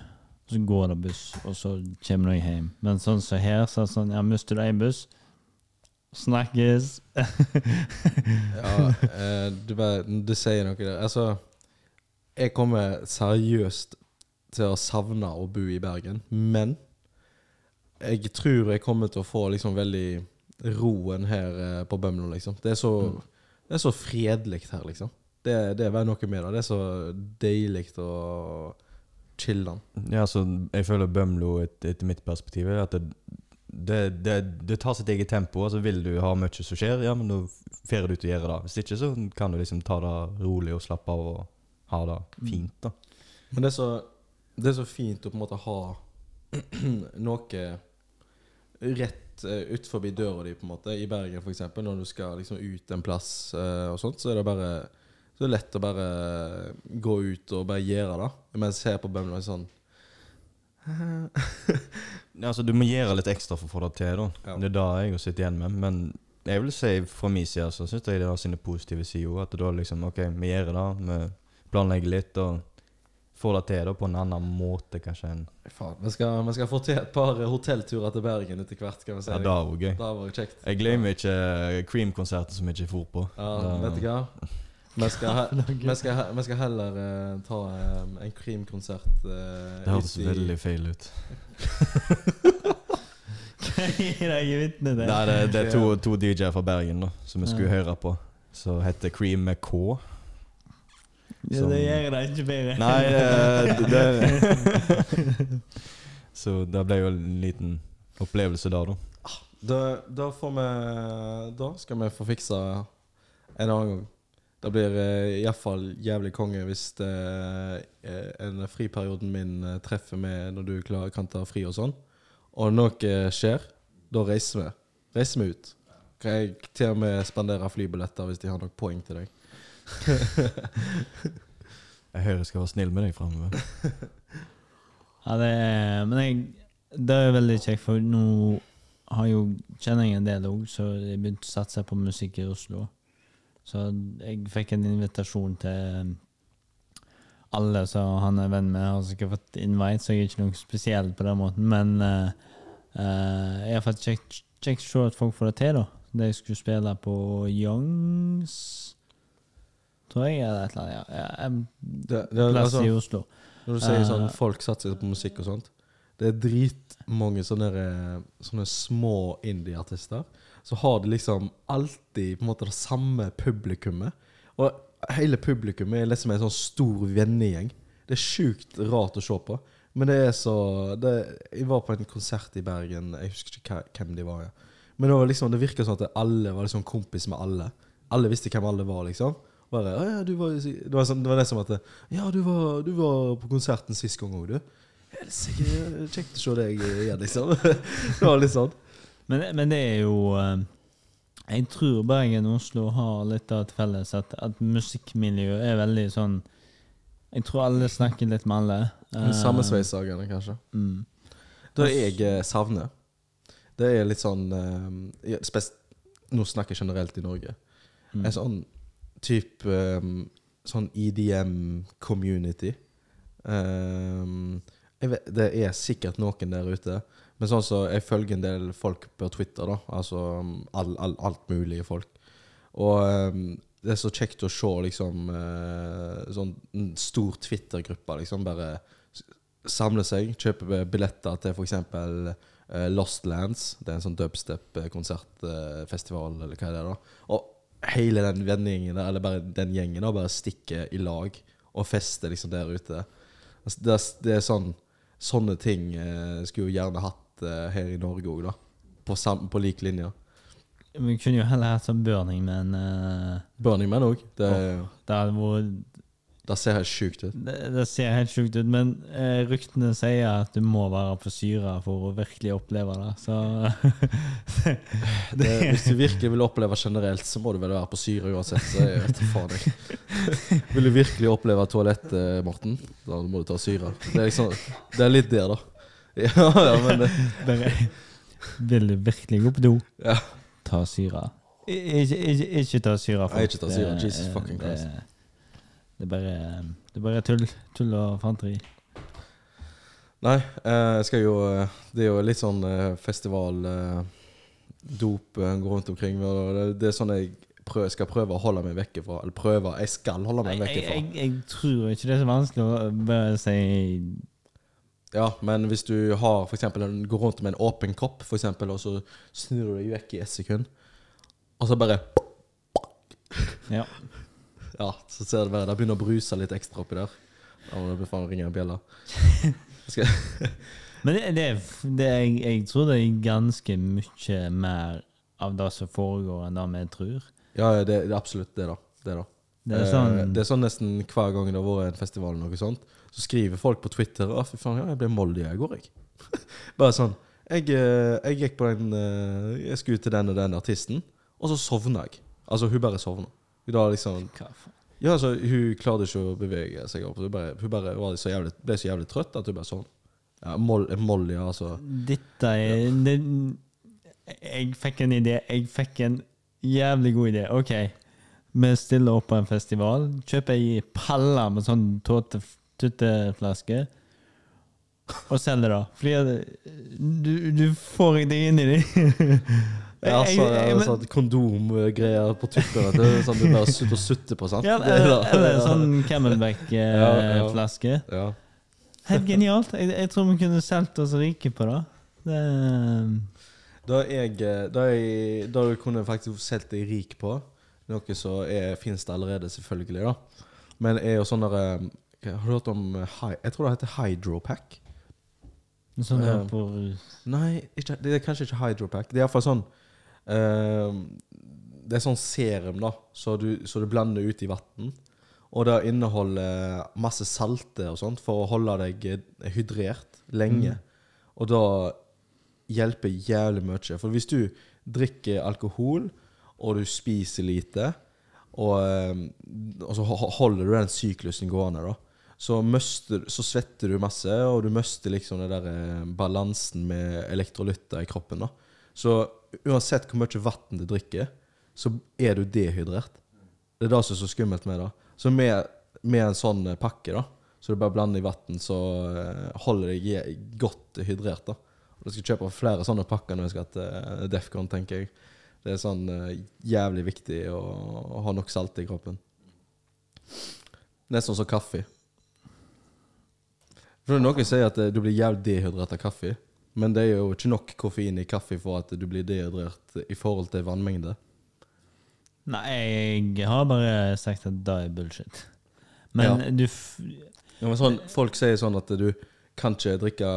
Så går det buss, og så kommer du hjem. Men sånn som her, så er det sånn Ja, mister du en buss, snakkes. ja eh, du, bare, du sier noe der. Altså, jeg kommer seriøst til å savne å bo i Bergen, men jeg tror jeg kommer til å få liksom veldig roen her eh, på Bømlo, liksom. Det er så, det er så fredelig her, liksom. Det, det er noe med det. Det er så deilig og chiller'n. Ja, altså, jeg føler Bømlo, et, etter mitt perspektiv, er at det, det, det, det tar sitt eget tempo. Altså Vil du ha mye som skjer, ja, men da fer du ut og gjør det. Hvis ikke, så kan du liksom ta det rolig og slappe av og ha det fint. da. Men det er så, det er så fint å på en måte ha noe rett uh, ut forbi døra di, på en måte. I Bergen, eksempel, når du skal liksom ut en plass uh, og sånt, så er det bare så er det lett å bare gå ut og bare gjøre det. Mens her på Bømlo er sånn Ja, altså, du må gjøre litt ekstra for å få det til. da. Ja. Det er det jeg sitter igjen med. Men jeg vil si fra min side så syns jeg det har sine positive sider. At da liksom OK, vi gjør det. Vi planlegger litt og får det til da på en annen måte, kanskje. enn Faen, vi skal, vi skal få til et par hotellturer til Bergen etter hvert. Kan vi si. Ja, det var gøy. Det har vært kjekt. Jeg glemmer ikke Cream-konserten som jeg ikke for på. Ja, Da- vet du hva? Vi skal, vi skal, vi skal heller uh, ta um, en Cream-konsert uh, Det hørtes veldig feil ut. Hva gir deg vitne til? Nei, det, det er to, to DJ-er fra Bergen da som vi skulle høre på. Som heter Cream med K. Ja, det gjør det ikke bedre. Nei, det, det Så det ble jo en liten opplevelse der, da. Da, da får vi Da skal vi få fiksa en annen gang. Det blir uh, iallfall jævlig konge hvis det, eh, en friperioden min eh, treffer med når du klar, kan ta fri og sånn. Og noe skjer, da reiser vi. Reiser vi ut. Kan jeg til og med spandere flybilletter hvis de har nok poeng til deg. Jeg hører jeg skal være snill med deg framover. Ja, det er, men jeg, det er veldig kjekt, for nå har jo, kjenner jeg en del òg, så jeg begynte å satse på musikk i Oslo. Så jeg fikk en invitasjon til alle som han er venn med, har sikkert fått invite, så jeg er ikke noe spesiell på den måten. Men uh, eh, jeg har fått kjekt å se at folk får det til, da. Da jeg skulle spille på Youngs Tror jeg, eller et eller annet. Ja, en Det, det, plass altså, i Oslo. når du sier sånn Eh. folk satser på musikk og sånt Det er dritmange sånne, sånne små indie-artister. Så har de liksom alltid på en måte det samme publikummet. Og hele publikummet er liksom en sånn stor vennegjeng. Det er sjukt rart å se på. Men det er så det, Jeg var på en konsert i Bergen, jeg husker ikke hvem de var. Ja. Men det, var liksom, det virka sånn at alle var liksom kompis med alle. Alle visste hvem alle var, liksom. Bare, «Å ja, du var, det, var sånn, det var nesten som at Ja, du var, du var på konserten sist gang òg, du. Helsike, kjekt å se deg igjen, liksom. det var litt sånn. Men, men det er jo eh, Jeg tror Bergen og Oslo har litt av et felles, at, at musikkmiljøet er veldig sånn Jeg tror alle snakker litt med alle. Samme Sammensveisagene, kanskje. Mm. Det jeg eh, savner, det er litt sånn eh, Nå snakker jeg generelt i Norge. Mm. En sånn type um, Sånn EDM-community. Um, det er sikkert noen der ute. Men sånn så jeg følger en del folk på Twitter, da. Altså um, all, all, alt mulig folk. Og um, det er så kjekt å se liksom uh, sånn stor Twitter-gruppe liksom bare samle seg, kjøpe billetter til f.eks. Uh, Lost Lands. Det er en sånn dubstep-konsertfestival, eller hva er det da Og hele den vendingen eller bare den gjengen, og bare stikker i lag og fester liksom der ute. Altså, Det er, det er sånn Sånne ting eh, skulle jo gjerne hatt eh, her i Norge òg, da. På, sam, på lik linje. Vi kunne jo heller hatt sånn Burning Man. eh, Burning Man òg. Det, det hadde vært det ser helt sjukt ut. det, det ser helt sjukt ut, men eh, ryktene sier at du må være på syre for å virkelig oppleve det. Så Det, hvis du virkelig vil oppleve generelt, så må du vel være på syre uansett. Så jeg vet faen jeg. Vil du virkelig oppleve toalett, eh, Morten, da må du ta syre. Det er liksom Det er litt der, da. Ja, ja, men det, bare Vil du virkelig gå på do? Ja. Ta syre. Ikke, ikke, ikke ta syre. Nei, ikke ta syre. Jesus fucking Christ. Det, er bare Det er bare tull. Tull og fanteri. Nei, eh, jeg skal jo eh, Det er jo litt sånn festivaldop festival eh, Dop eh, går rundt omkring. Det, er sånn jeg prøver, skal prøve å holde meg vekk fra. Eller prøve, jeg skal holde meg vekk ifra jeg, jeg, jeg tror ikke det er så vanskelig å bare si Ja, men hvis du har for eksempel, går rundt med en åpen kopp, for eksempel, og så snur du deg vekk i ett sekund, og så bare Ja. Ja, så ser det bare Det begynner å bruse litt ekstra oppi der. Da må du faen ringe en bjelle. Men det, det, det jeg, jeg tror det er ganske mye mer av det som foregår, enn det vi tror. ja, ja, det, det er absolutt det, da. Det, da. Det er sånn Eh, det er sånn nesten hver gang det har vært en festival, eller noe sånt, så skriver folk på Twitter Å, fy faen, ja, jeg ble moldig i går, jeg. Bare sånn. Jeg, eh, jeg gikk på den eh, Jeg skulle til den og den artisten, og så sovna jeg. Altså, hun bare sovna. Hun da liksom Hva faen? Ja, altså, hun klarte ikke å bevege seg opp. Hun bare, hun bare var så jævlig, ble så jævlig trøtt at hun bare sånn Ja, mol, Molly, altså. Dette er det, Jeg fikk en idé. Jeg fikk en jævlig god idé. OK, vi stiller opp på en festival. Kjøper ei palle med sånn tutteflaske. Og selger det. Fordi du, du får deg inn i det. Ja, så, jeg- men- sånn kondomgreier på tuppen. vet du. Sånn du bare sutter og sutter på, sant? Ja, Det er eller, eller sånn Ja, ja. Camelback-flaske. Ja. Helt genialt. Jeg, jeg tror vi kunne solgt oss rike på det. det Da jeg, da jeg Da jeg kunne faktisk solgt deg rik på noe som fins det allerede, selvfølgelig, da. Men er jo sånn der eh, Har du hørt om eh, Jeg tror det heter Hydropack. Sånn uh, på Nei, ikke, det er kanskje ikke hydropack. Det er iallfall sånn Det er sånn serum, da, så du, så du blander ut i vann. Og det inneholder masse salte og sånt for å holde deg eh, hydrert lenge. Og da hjelper jævlig mye. For hvis du drikker alkohol, og du spiser lite, og, eh, og så holder du den syklusen gående, da, så, møster, så svetter du masse, og du mister liksom den der eh, balansen med elektrolytter i kroppen. da. Så uansett hvor mye vann du drikker, så er du dehydrert. Det er det som er så skummelt med det. Så med, med en sånn pakke, da, så du bare blander i vann, så eh, holder deg godt hydrert. da. Og Jeg skal kjøpe flere sånne pakker når jeg skal til eh, Defcon, tenker jeg. Det er sånn eh, jævlig viktig å, ha nok salt i kroppen. Nesten som kaffe. For Noen sier at du blir jævlig dehydrert av kaffe, men det er jo ikke nok koffein i kaffe for at du blir dehydrert i forhold til vannmengde. Nei, jeg har bare sagt at det er bullshit. Men Ja. du Ja, men sånn, folk sier sånn at du kan ikke drikke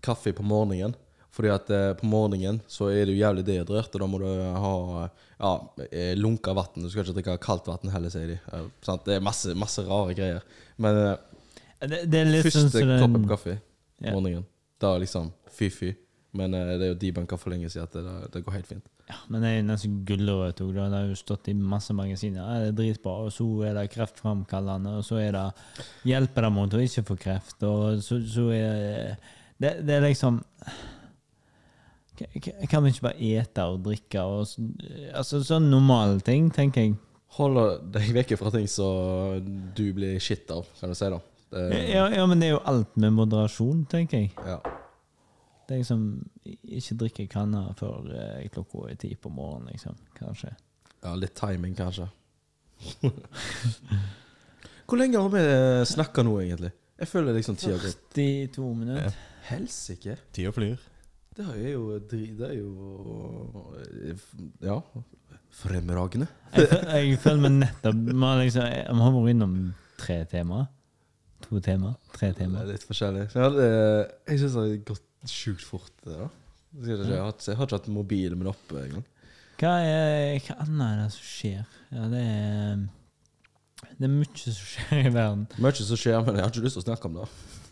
kaffe på morgenen. Fordi at eh, på morgenen så er du jævlig dehydrert, og da må du ha ja, eh, lunka vann. Du skal ikke drikke kaldt vann heller, sier de. Det er masse, masse rare greier. Men eh, det, det sånn første koppen den kaffe på morgenen, da liksom fy-fy. Men uh, det er jo de debunka for lenge siden at det, det går helt fint. Ja, men det er jo nesten gulrøtt òg. Det har jo stått i masse magasiner. Ja, det er dritbra. Og så er det kreftframkallende, og så er det hjelper det mot å ikke få kreft, og så, så er det, det er liksom Kan vi ikke bare ete og drikke og Altså sånn normale ting, tenker jeg. Holder deg vekk fra ting så du blir shit av, kan du si, da. Det, Ja, ja, men det er jo alt med moderasjon, tenker jeg. ja. Det er liksom Ikke drikke kanner før eh, klokka er ti på morgenen, liksom. Kanskje. ja, litt timing, kanskje. Hvor lenge har vi snakka nå, egentlig? Jeg føler liksom tida går gått. 42 minutter. Helsike. Tida flyr. Det er jo dri- Det er jo Ja. Fremragende. Jeg, fø- jeg føler meg nettopp Vi har liksom, vi har vært innom tre temaer. To tema, Tre Det er litt forskjellig. Så Jeg, hadde, jeg syns det har gått sjukt fort. Da. Jeg, har ikke, hatt mobilen min oppe engang. Hva, er, hva annet er det som skjer? Ja, det er Det er mye som skjer i verden. Mye som skjer, men jeg har ikke lyst til å snakke om det.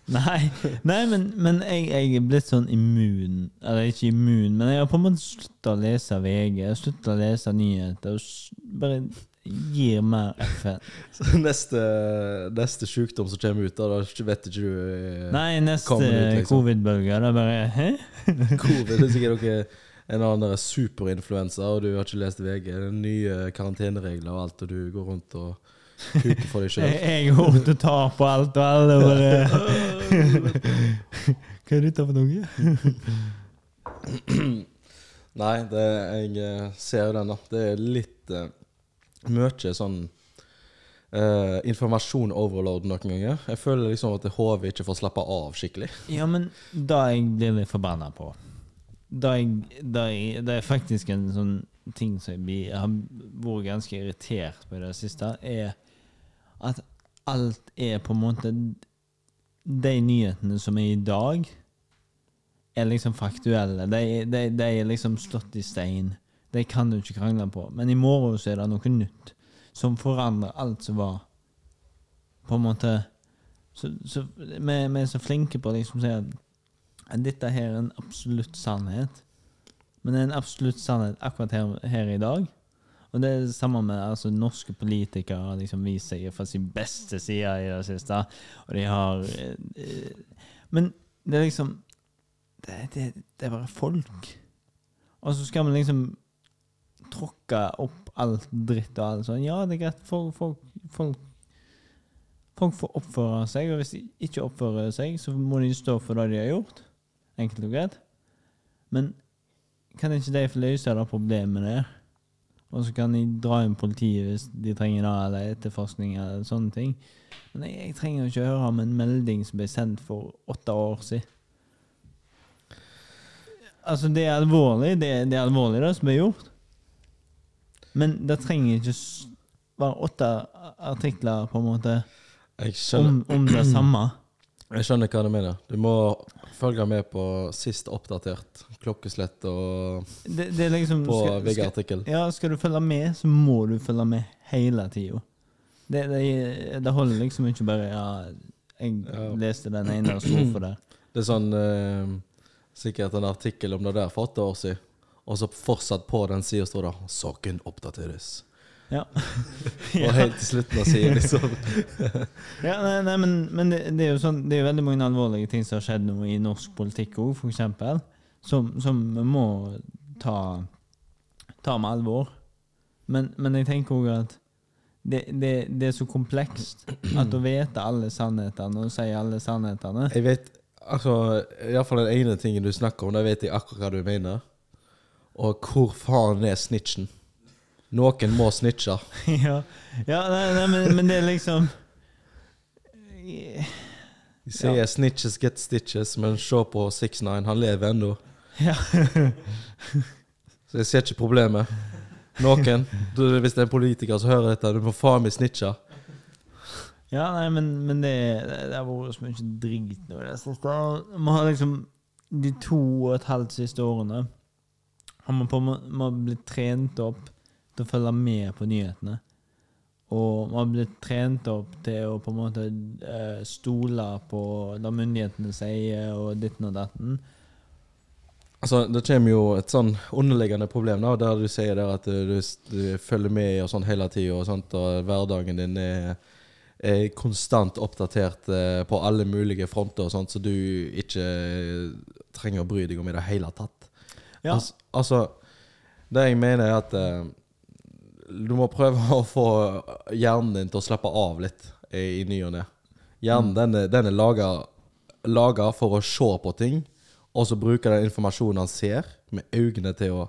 Nei, nei men, men jeg, jeg er blitt sånn immun Eller ikke immun, men jeg har på en måte slutta å lese VG. Slutta å lese nyheter. Og bare gir mer FN. Så neste, neste sykdom som kommer ut, da, da vet ikke du eh, Nei, neste liksom. covid-bølge. Er bare Hæ? Covid. Det er sikkert noe en annen superinfluensa, og du har ikke lest VG. Nye karanteneregler og alt, og du går rundt og kuker for deg sjøl. jeg går rundt og tar på alt og alle. Bare Hva er dette for noe? Nei, det, jeg eh, ser jo den, da. Det er litt uh, mye sånn Uh, informasjon overload noen ganger. Jeg føler liksom at hodet ikke får slappe av skikkelig. Ja, men det jeg blir litt forbanna på Det jeg, det jeg, det er faktisk en sånn ting som jeg blir, jeg har vært ganske irritert på i det siste, er at alt er på en måte De nyhetene som er i dag, er liksom faktuelle. De, de, de er liksom slått i stein. De kan du ikke krangle på. Men i morgen så er det noe nytt som forandrer alt som var. På en måte så, så, vi, vi er så flinke på å liksom si at at dette her er en absolutt sannhet. Men det er en absolutt sannhet akkurat her, her i dag. Og det er det samme med altså, norske politikere har liksom vist seg fra sin beste side i det siste. Og de har eh, eh, Men det er liksom det, det, det er bare folk. Og så skal vi liksom tråkke opp alt dritt og alt sånn. Ja, det er greit. Folk, folk, folk, får oppføre seg, og hvis de ikke oppfører seg, så må de stå for det de har gjort. Enkelt og greit. Men kan ikke de få løse det problemet der? Og så kan de dra inn politiet hvis de trenger det, eller etterforskning eller sånne ting. Men jeg, jeg trenger ikke ikke høre om en melding som ble sendt for åtte år siden. Altså, det er alvorlig, det, det er alvorlig det som er gjort. Men det trenger ikke være åtte artikler på en måte om, om det samme. Jeg skjønner hva du mener. Du må følge med på sist oppdatert klokkeslett og Det, det liksom på VG-artikkel. Ja, skal du følge med, så må du følge med hele tida. Det, det, det holder liksom ikke bare Ja, jeg Ja. leste den ene strofa der. Det er sånn eh, Sikkert en artikkel om det der for åtte år siden. Og så fortsatt på den sida står det 'Saken oppdateres'. Ja. Og helt til slutten av sida, liksom. Ja, nei, nei, men, men det, det er jo sånn Det er jo veldig mange alvorlige ting som har skjedd nå i norsk politikk òg, som, som vi må ta, ta med alvor. Men, men jeg tenker òg at det, det, det er så komplekst at å vite alle sannhetene og si alle sannhetene Jeg vet Altså, iallfall den ene tingen du snakker om, da vet jeg akkurat hva du mener. Og hvor faen er snitchen? Noen må snitche. Ja, ja nei, nei, men, men det er liksom De sier 'snitches get stitches', men se på 6ix9ine, han lever ennå. Ja. Så jeg ser ikke problemet. Noen, du, hvis det er en politiker som hører dette, du må faen meg snitche. Ja, nei, men, men det, det, det har vært så mye drit nå i det siste. Vi har liksom de to og et halvt siste årene har man på må- bli trent opp til å følge med på nyhetene. Og man blir trent opp til å på en måte eh, stole på det myndighetene sier, og ditten og datten. Altså, Det kommer jo et sånn underliggende problem da, der du sier der at du, du følger med og sånn hele tida, og, sånt, og hverdagen din er, er konstant oppdatert eh, på alle mulige fronter, og sånt, så du ikke trenger å bry deg om i det hele tatt. Ja. Altså, altså, det jeg mener er at eh, du må prøve å få hjernen din til å slappe av litt i, i ny og ne. Hjernen den er, den er laga, laga for å se på ting, og så bruke den informasjonen han ser, med øynene til å,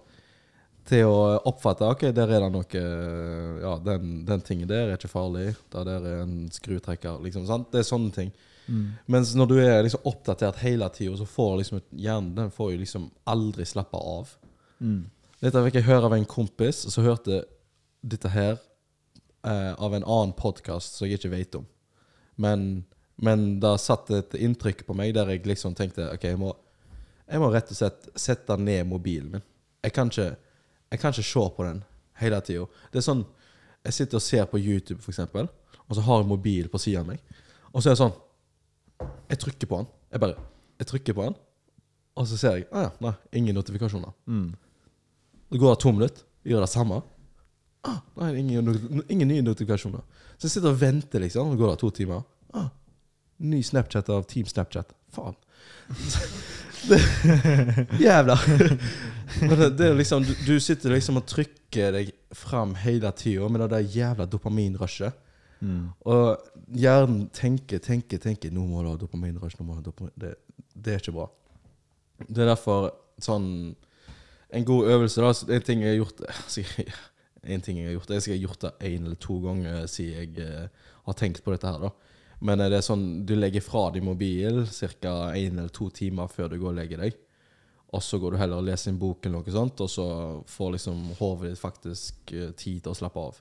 til å oppfatte Ok, der er det noe eh, Ja, den, den tingen der er ikke farlig. Det der er en skrutrekker. Liksom, sant? Det er sånne ting. Mm. Mens når du er liksom oppdatert hele tida, så får liksom hjernen den får jo liksom aldri slappe av. Mm. Dette fikk jeg høre av en kompis som hørte dette her eh, av en annen podkast som jeg ikke vet om. Men, men det satt et inntrykk på meg der jeg liksom tenkte OK, jeg må, jeg må rett og slett sette ned mobilen min. Jeg kan ikke, jeg kan ikke se på den hele tida. Det er sånn Jeg sitter og ser på YouTube, for eksempel, og så har jeg mobil på siden av meg. Og så er det sånn Jeg trykker på den. Jeg bare Jeg trykker på den, og så ser jeg ah, ja, nei, ingen notifikasjoner. Mm. Det går to minutter, gjør det samme. Ah, nei, ingen, ingen nye notifikasjoner. Så jeg sitter og venter, liksom. Det går det to timer. Ah, ny Snapchat av Team Snapchat. Faen. jævla. Det, det liksom, du, du sitter liksom og trykker deg fram hele tida med det der jævla dopaminrushet. Mm. Og hjernen tenker, tenker, tenker Nå må du ha dopaminrush. Nå må du ha dopamin. Det, det er ikke bra. Det er derfor sånn En god øvelse, da. En ting jeg har gjort En ting jeg har gjort Jeg har gjort det én eller to ganger siden jeg eh, har tenkt på dette her, da. Men er det sånn du legger fra deg mobil ca. én eller to timer før du går og legger deg. Og så går du heller og leser en bok eller noe sånt, og så får liksom hodet ditt faktisk eh, tid til å slappe av.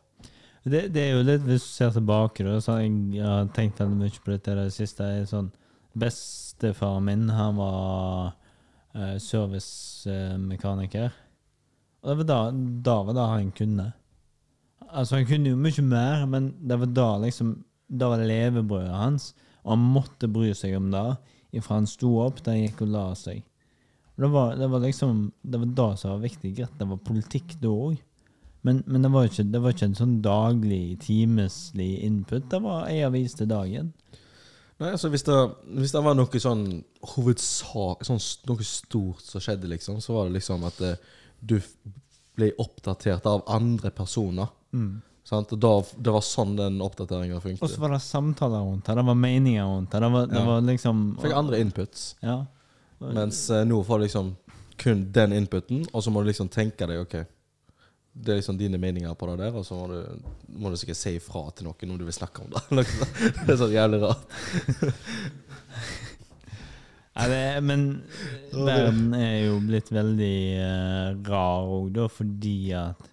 Det, det er jo litt, hvis du ser tilbake, da, så jeg, har tenkt veldig mye på dette i det siste. Er Sånn, bestefaren min, han var uh, servicemekaniker. Og det var da, da var det han kunne. Altså, han kunne jo mye mer, men det var da liksom Da var det levebrødet hans, og han måtte bry seg om det ifra han sto opp til han gikk og la seg. Og det var, det var liksom Det var det som var viktig. Greit, det var politikk da òg. Men, men det, var ikke, det var ikke en sånn daglig, timeslig input. Det var ei avis til dagen. Nei, altså hvis det, hvis det var noe sånn hovedsak Sånn noe stort som skjedde, liksom, så var det liksom at eh, du ble oppdatert av andre personer. Sant? Og da, det var sånn den oppdateringa Og så var det samtaler rundt det. Det var meninger rundt det. Det var, det Ja. var liksom Fikk andre inputs. Ja. Mens eh, nå får du liksom kun den inputen, og så må du liksom tenke deg OK. Det er liksom dine meninger på det der, og så må du, må du sikkert si ifra til noen om du vil snakke om det. Det er sånn jævlig rart. Ja, det, men verden er jo blitt veldig uh, rar òg, da, fordi at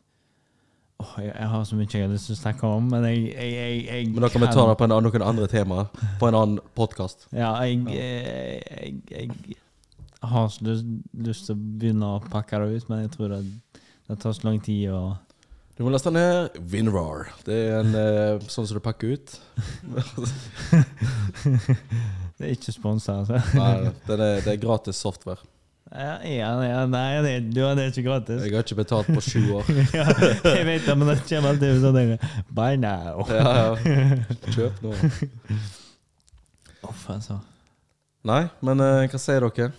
Åh, jeg, jeg har så mye jeg har lyst til å snakke om, men jeg, jeg, jeg, Men da kan vi ta det på en, noen andre temaer på en annen podkast. Ja, jeg, jeg, jeg har så lyst, lyst til å begynne å pakke det ut, men jeg tror det, det tar så lang tid å Du må laste ned WinRAR. Det er en eh, sånn som du pakker ut. Det er ikke sponsa, altså. Nei, det er, det er gratis software. Ja, ja, nei, det, du, det er ikke gratis. Jeg har ikke betalt på sju år. ja, jeg vet det, men det kommer alltid sånn der Buy now. Ja, ja. Kjøp nå. Uff, altså. Nei, men eh, hva sier dere?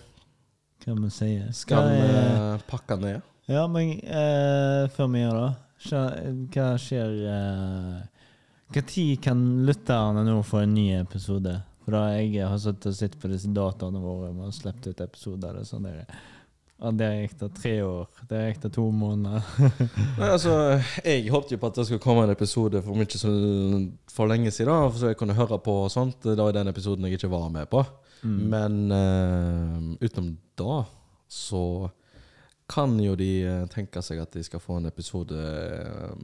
Hva vi sier Skal vi eh, pakke ned? Ja, men eh, før vi gjør det Hva skjer uh, Hva tid kan lytterne nå få en ny episode? For da jeg har sittet og sett på disse dataene våre og sluppet ut episoder. og sånn der, ja, det gikk da tre år. Det gikk da to måneder. Nei, altså, Jeg håpet jo på at det skulle komme en episode for ikke så for lenge siden, så jeg kunne høre på og sånt. Det var den episoden jeg ikke var med på. Mm. Men uh, utenom da, så kan jo de eh, tenke seg at de skal få en episode uh,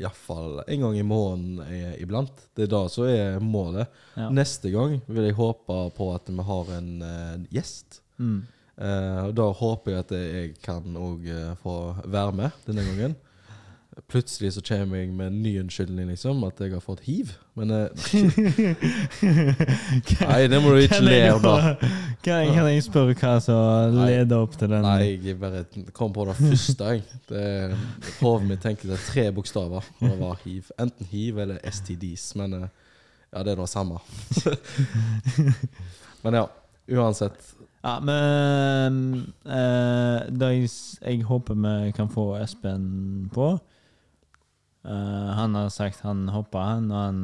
iallfall en gang i måneden eh, iblant. Det er da som er målet. Ja. Neste gang vil jeg håpe på at vi har en uh, gjest. Mm. Uh, og da håper jeg at jeg kan òg få være med denne gangen. Plutselig så kommer jeg med en ny unnskyldning, liksom, at jeg har fått hiv. Men eh, Nei, det må du ikke le av. Kan kan jeg spørre hva som leder opp til den? Nei, jeg bare kom på det første, jeg. Hodet mitt tenker det er tre bokstaver. Og det var hiv. Enten hiv eller STDs, men eh, ja, det er det samme. men ja, uansett. Ja, men eh, da jeg, jeg håper vi kan få Espen på. Eh, han har sagt han hopper, han, og han,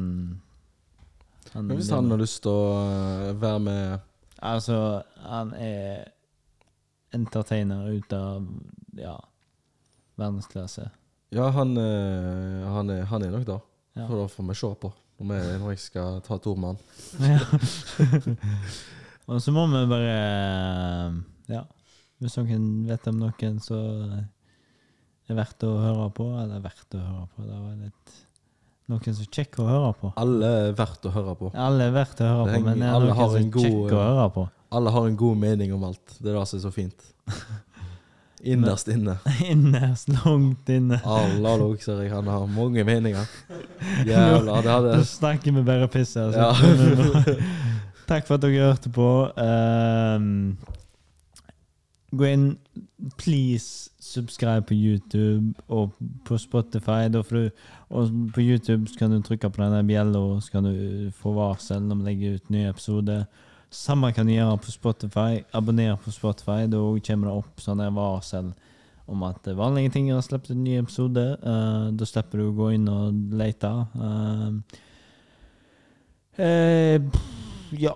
han Men hvis han har lyst til å eh, være med Altså, han er entertainer ut av ja, verdensklasse. Ja, han, eh, han, er, han er nok da. Ja. For da får vi se på når, jeg, når jeg skal ta to mann. Ja. og så må vi bare Ja, hvis noen vet om noen så er verdt å høre på, eller verdt å høre på Det var litt noen som kjekke å høre på. Alle er verdt å høre på. Alle er verdt å høre på, men det er noen som er kjekke å høre på. Alle har en god mening om alt. Det er det som er så fint. Innerst inne. Innerst langt inne. Alle lokser jeg kan ha mange meninger. Jævla, det hadde Da snakker vi bare piss her. Ja. Takk for at dere hørte på. Ehm, gå inn, please subscribe på YouTube og på Spotify. Du, og på YouTube kan du trykke på denne bjella, så kan du få varsel når vi legger ut nye episoder. Samme kan du gjøre på Spotify. Abonner på Spotify. Da kommer det opp sånne varsel om at vanlige ting har sluppet en ny episode. Uh, da slipper du å gå inn og lete. Eh, eh, pff, ja,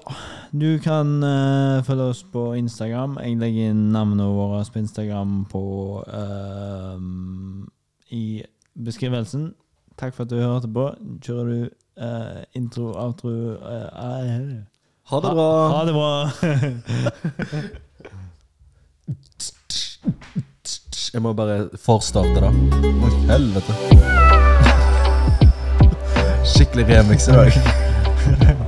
du kan uh, følge oss på Instagram. Jeg legger inn navnene våre på Instagram på uh, i beskrivelsen. Takk for at du hørte på. Kjører du uh, intro, outro Ha det bra. Ha det bra. Jeg må bare forstarte, da. Å, helvete. Skikkelig remix i dag.